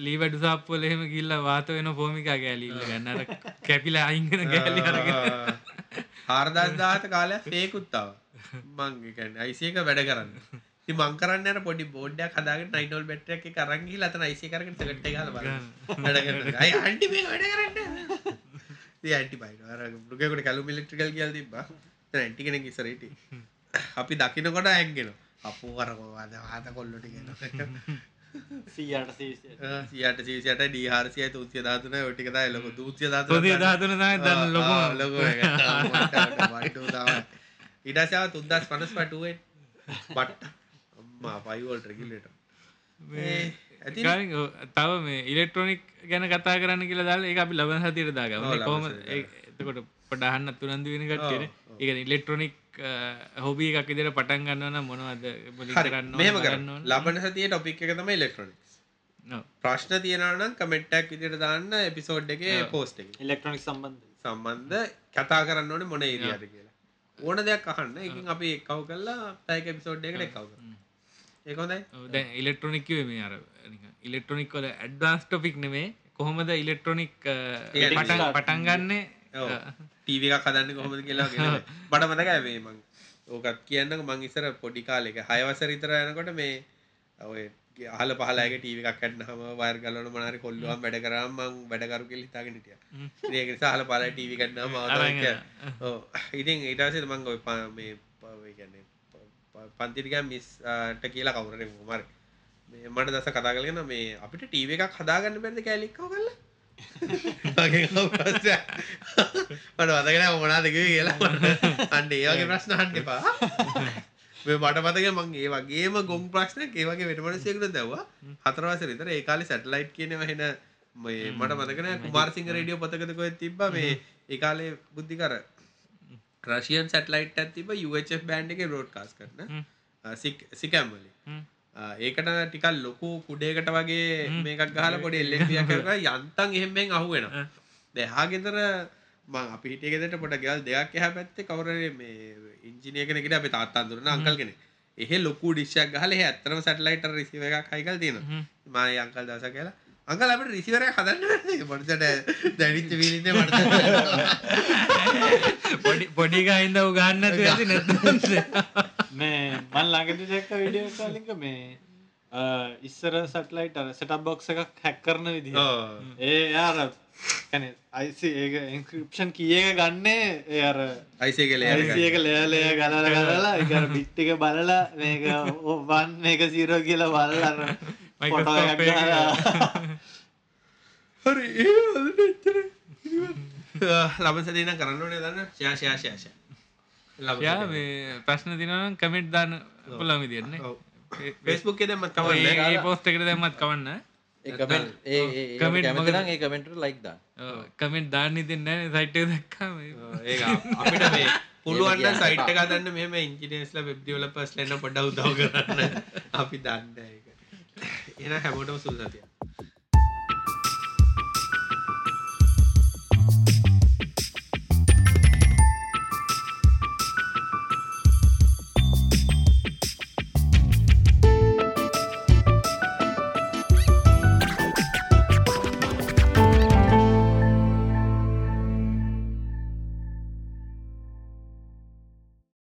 ලීවැඩු සාප්පුවල එහෙම කිල්ල වාත වෙන පෝමිකා ගෑලීල්ල ගන්නර කැපිලා අයිංගන ගෑලි අරගෙන. හාරදස් දාත කාලයක් ෆේකුත්තාව මංගකැන් අයිසේක වැඩ කරන්න ති මංකරන්න පොඩි බෝඩ්ඩ කදාගෙන නයිනොල් බෙට්ටක් කරගි ලතන අයිසි කරන ටට කාල වැඩ අන්ටි වැඩ කරන්න ඇටි පයි රුගකට කලු මිලිට්‍රිකල් කියල් තිබ ඇටි කෙන කිසරට අපි දකිනකොට ඇක්ගෙන අපපු කරකවාද හත කොල්ලොටි ගෙන සීයට සීසිය සියට සීසියට ඩිහාරසිය තුසිය ධාතුන ඔටිකත ලොක දූසිය පොදේ ධාතුන තමයි දන්න ලොකම. ලොක ඉඩසාව තුන්දස් පනස් පටුවෙන්. බට්ට අම්මා පයිවෝල්ට රෙගිලට තව මේ ඉලෙක්ට්‍රොනික් ගැන කතා කරන්න කියලා දාලා ඒක අපි ලබන සතියට දාගම. ඔව්, ලබන කොහොම සතියට එතකොට පටහන්න තුනන්දු වෙන කට්ටියට ඒ ඉලෙක්ට්‍රොනික් හොබී එකක් විදිහට පටන් ගන්නවනම් මොනවද බොලින් කරන්න ඕන, මෙහම කර බලන්න ඕන? ලබන සතිය ටොපික් එක තම ඉලෙක්ට්‍රොනික්ස් ඔව්. ප්‍රශ්න තියෙනනම් කමෙන්ටක් විදිට දාන්න එපිසෝඩ් එක පෝස්ට් එක. ඉලෙක්ට්‍රොනික් සම්බන්ධ. සම්බන්ධ කතා කරන්න ඕන මොන ඒරියාද කියලා. ඕන දෙයක් අහන්න. එකින් අපි එක්කව කල්ලා පැක පිසෝඩ් එකට එක්කව ඒකොදයි ඔව්, දැන් ඉලෙක්ට්‍රොනික් කිව්වේ මේ අර ඉලෙක්ට්‍රොනික් වල ඇඩ්වාන්ස් ටොපික් නෙමේ. කොහොමද ඉලෙක්ට්‍රොනික් ඒක පටන් පටන් ගන්නේ? ටීව එකක් හදන්න කොහොමද කියලා බට මතක මං. ඕකත් කියන්න මං ඉස්සර පොඩි කාලෙක. හයවසර ඉතර යනකොට මේ ඔය අහල පහලාගේ ටීව එකක් කන්න හම වයර් ගලන මනාරි කොල්ලුවම් වැඩ කරම් මං වැඩකරු කෙල් හිතාගෙනටිය ඒක සහල පලා ටීවි කන්නා ඕ ඉතින් ඊටසේ මං ඔය පා මේ පවගන්නේ පන්තිරික මිස්ට කියලා කවුරන මර මට දස කතා කලගෙන මේ අපිට ටීව එකක් හදාගන්න බැද කෑලික්කව කල්ලා මට වතගෙන මොනාදක කියලා. අන්න ඒවගේ ප්‍රශ්න හන්ඩ පා මේ මට පතක මං ඒ වගේම ගොම් ප්‍රශ්න ඒවගේ වෙටමනසයකට දැවා හතරවස විතර ඒකාලි සැටලයිට් කියනව හෙන මේ මට මතකන කුමාර්සිංහ රඩියෝ පතකතකො තිබ්බ. මේ ඒකාලේ බුද්ධි කර රශයන් සැටලයිට් ඇතිබ UHF බෑන්් එක රෝඩ් කාස් කරන සිකම්වලි ඒකට ටිකල් ලොකු කුඩේකට වගේ මේකක් ගහල පොඩි එල්ලෙිය කර යන්තන් එහෙමෙන් අහුවෙන දෙහා ගෙතර මං අපි හිටියගෙදට පොට ගල් දෙයක් එහ පැත්තේ කවර මේ ඉංජිනය කෙනෙකට අපි තාත්තන්දුරන අංකල් කෙනෙ එහෙ ලොකු ඩිශ්යක් ගහල ඇත්තරම සැටලයිට රිසිව එකක් හයිකල් තියෙන මය අංකල් දස කියලා අංකල් අපට රිසිවර හදන්න පොටට දැනිච්ච විලින්න මට පොඩි පොඩිගයින්ද උගන්න ඇති නැ මේ මන් ළඟදි දැක්ක විඩියෝ කාලික මේ ඉස්සර සටලයිට අර සටක් බොක්ස එකක් හැක් කරන විදි ඒ යාර කැන අයිසි ඒ ඉන්ක්‍රපෂන් කියක ගන්නේ ඒ අර අයිසේ කලේ ඇසියක ලේලය ගලල ගලලා එකර පිට්ටික බලලා මේක ඔවන් මේක සීරෝ කියලා බලන්න Microscope එක. හරි ඒ ලබ සදන කරන්න ඕනේ දන්න ශාශාශාශ යා මේ ප්‍රශ්න තිනනම් කමෙන්ට් දාන්න පුළම විදින්න ෆෙස්බුක් දෙමත් ඒ කවන්න පෝස්ට එකට දැමත් කවන්න කමෙන්ට් ඒ ඒ කමෙන්ට ලයික් දා කමෙන්ට් දාන්න ඉතින්න සයිට් දක්කාම ඒ අපිට මේ පුළුවන් සයිට් ගදන්න මෙම ඉංජිනේස්ල වෙබ්දිවල පස් ලන්න පොඩ උදව කරන්න අපි දන්න එක එන හැමෝටම සුල් සතිය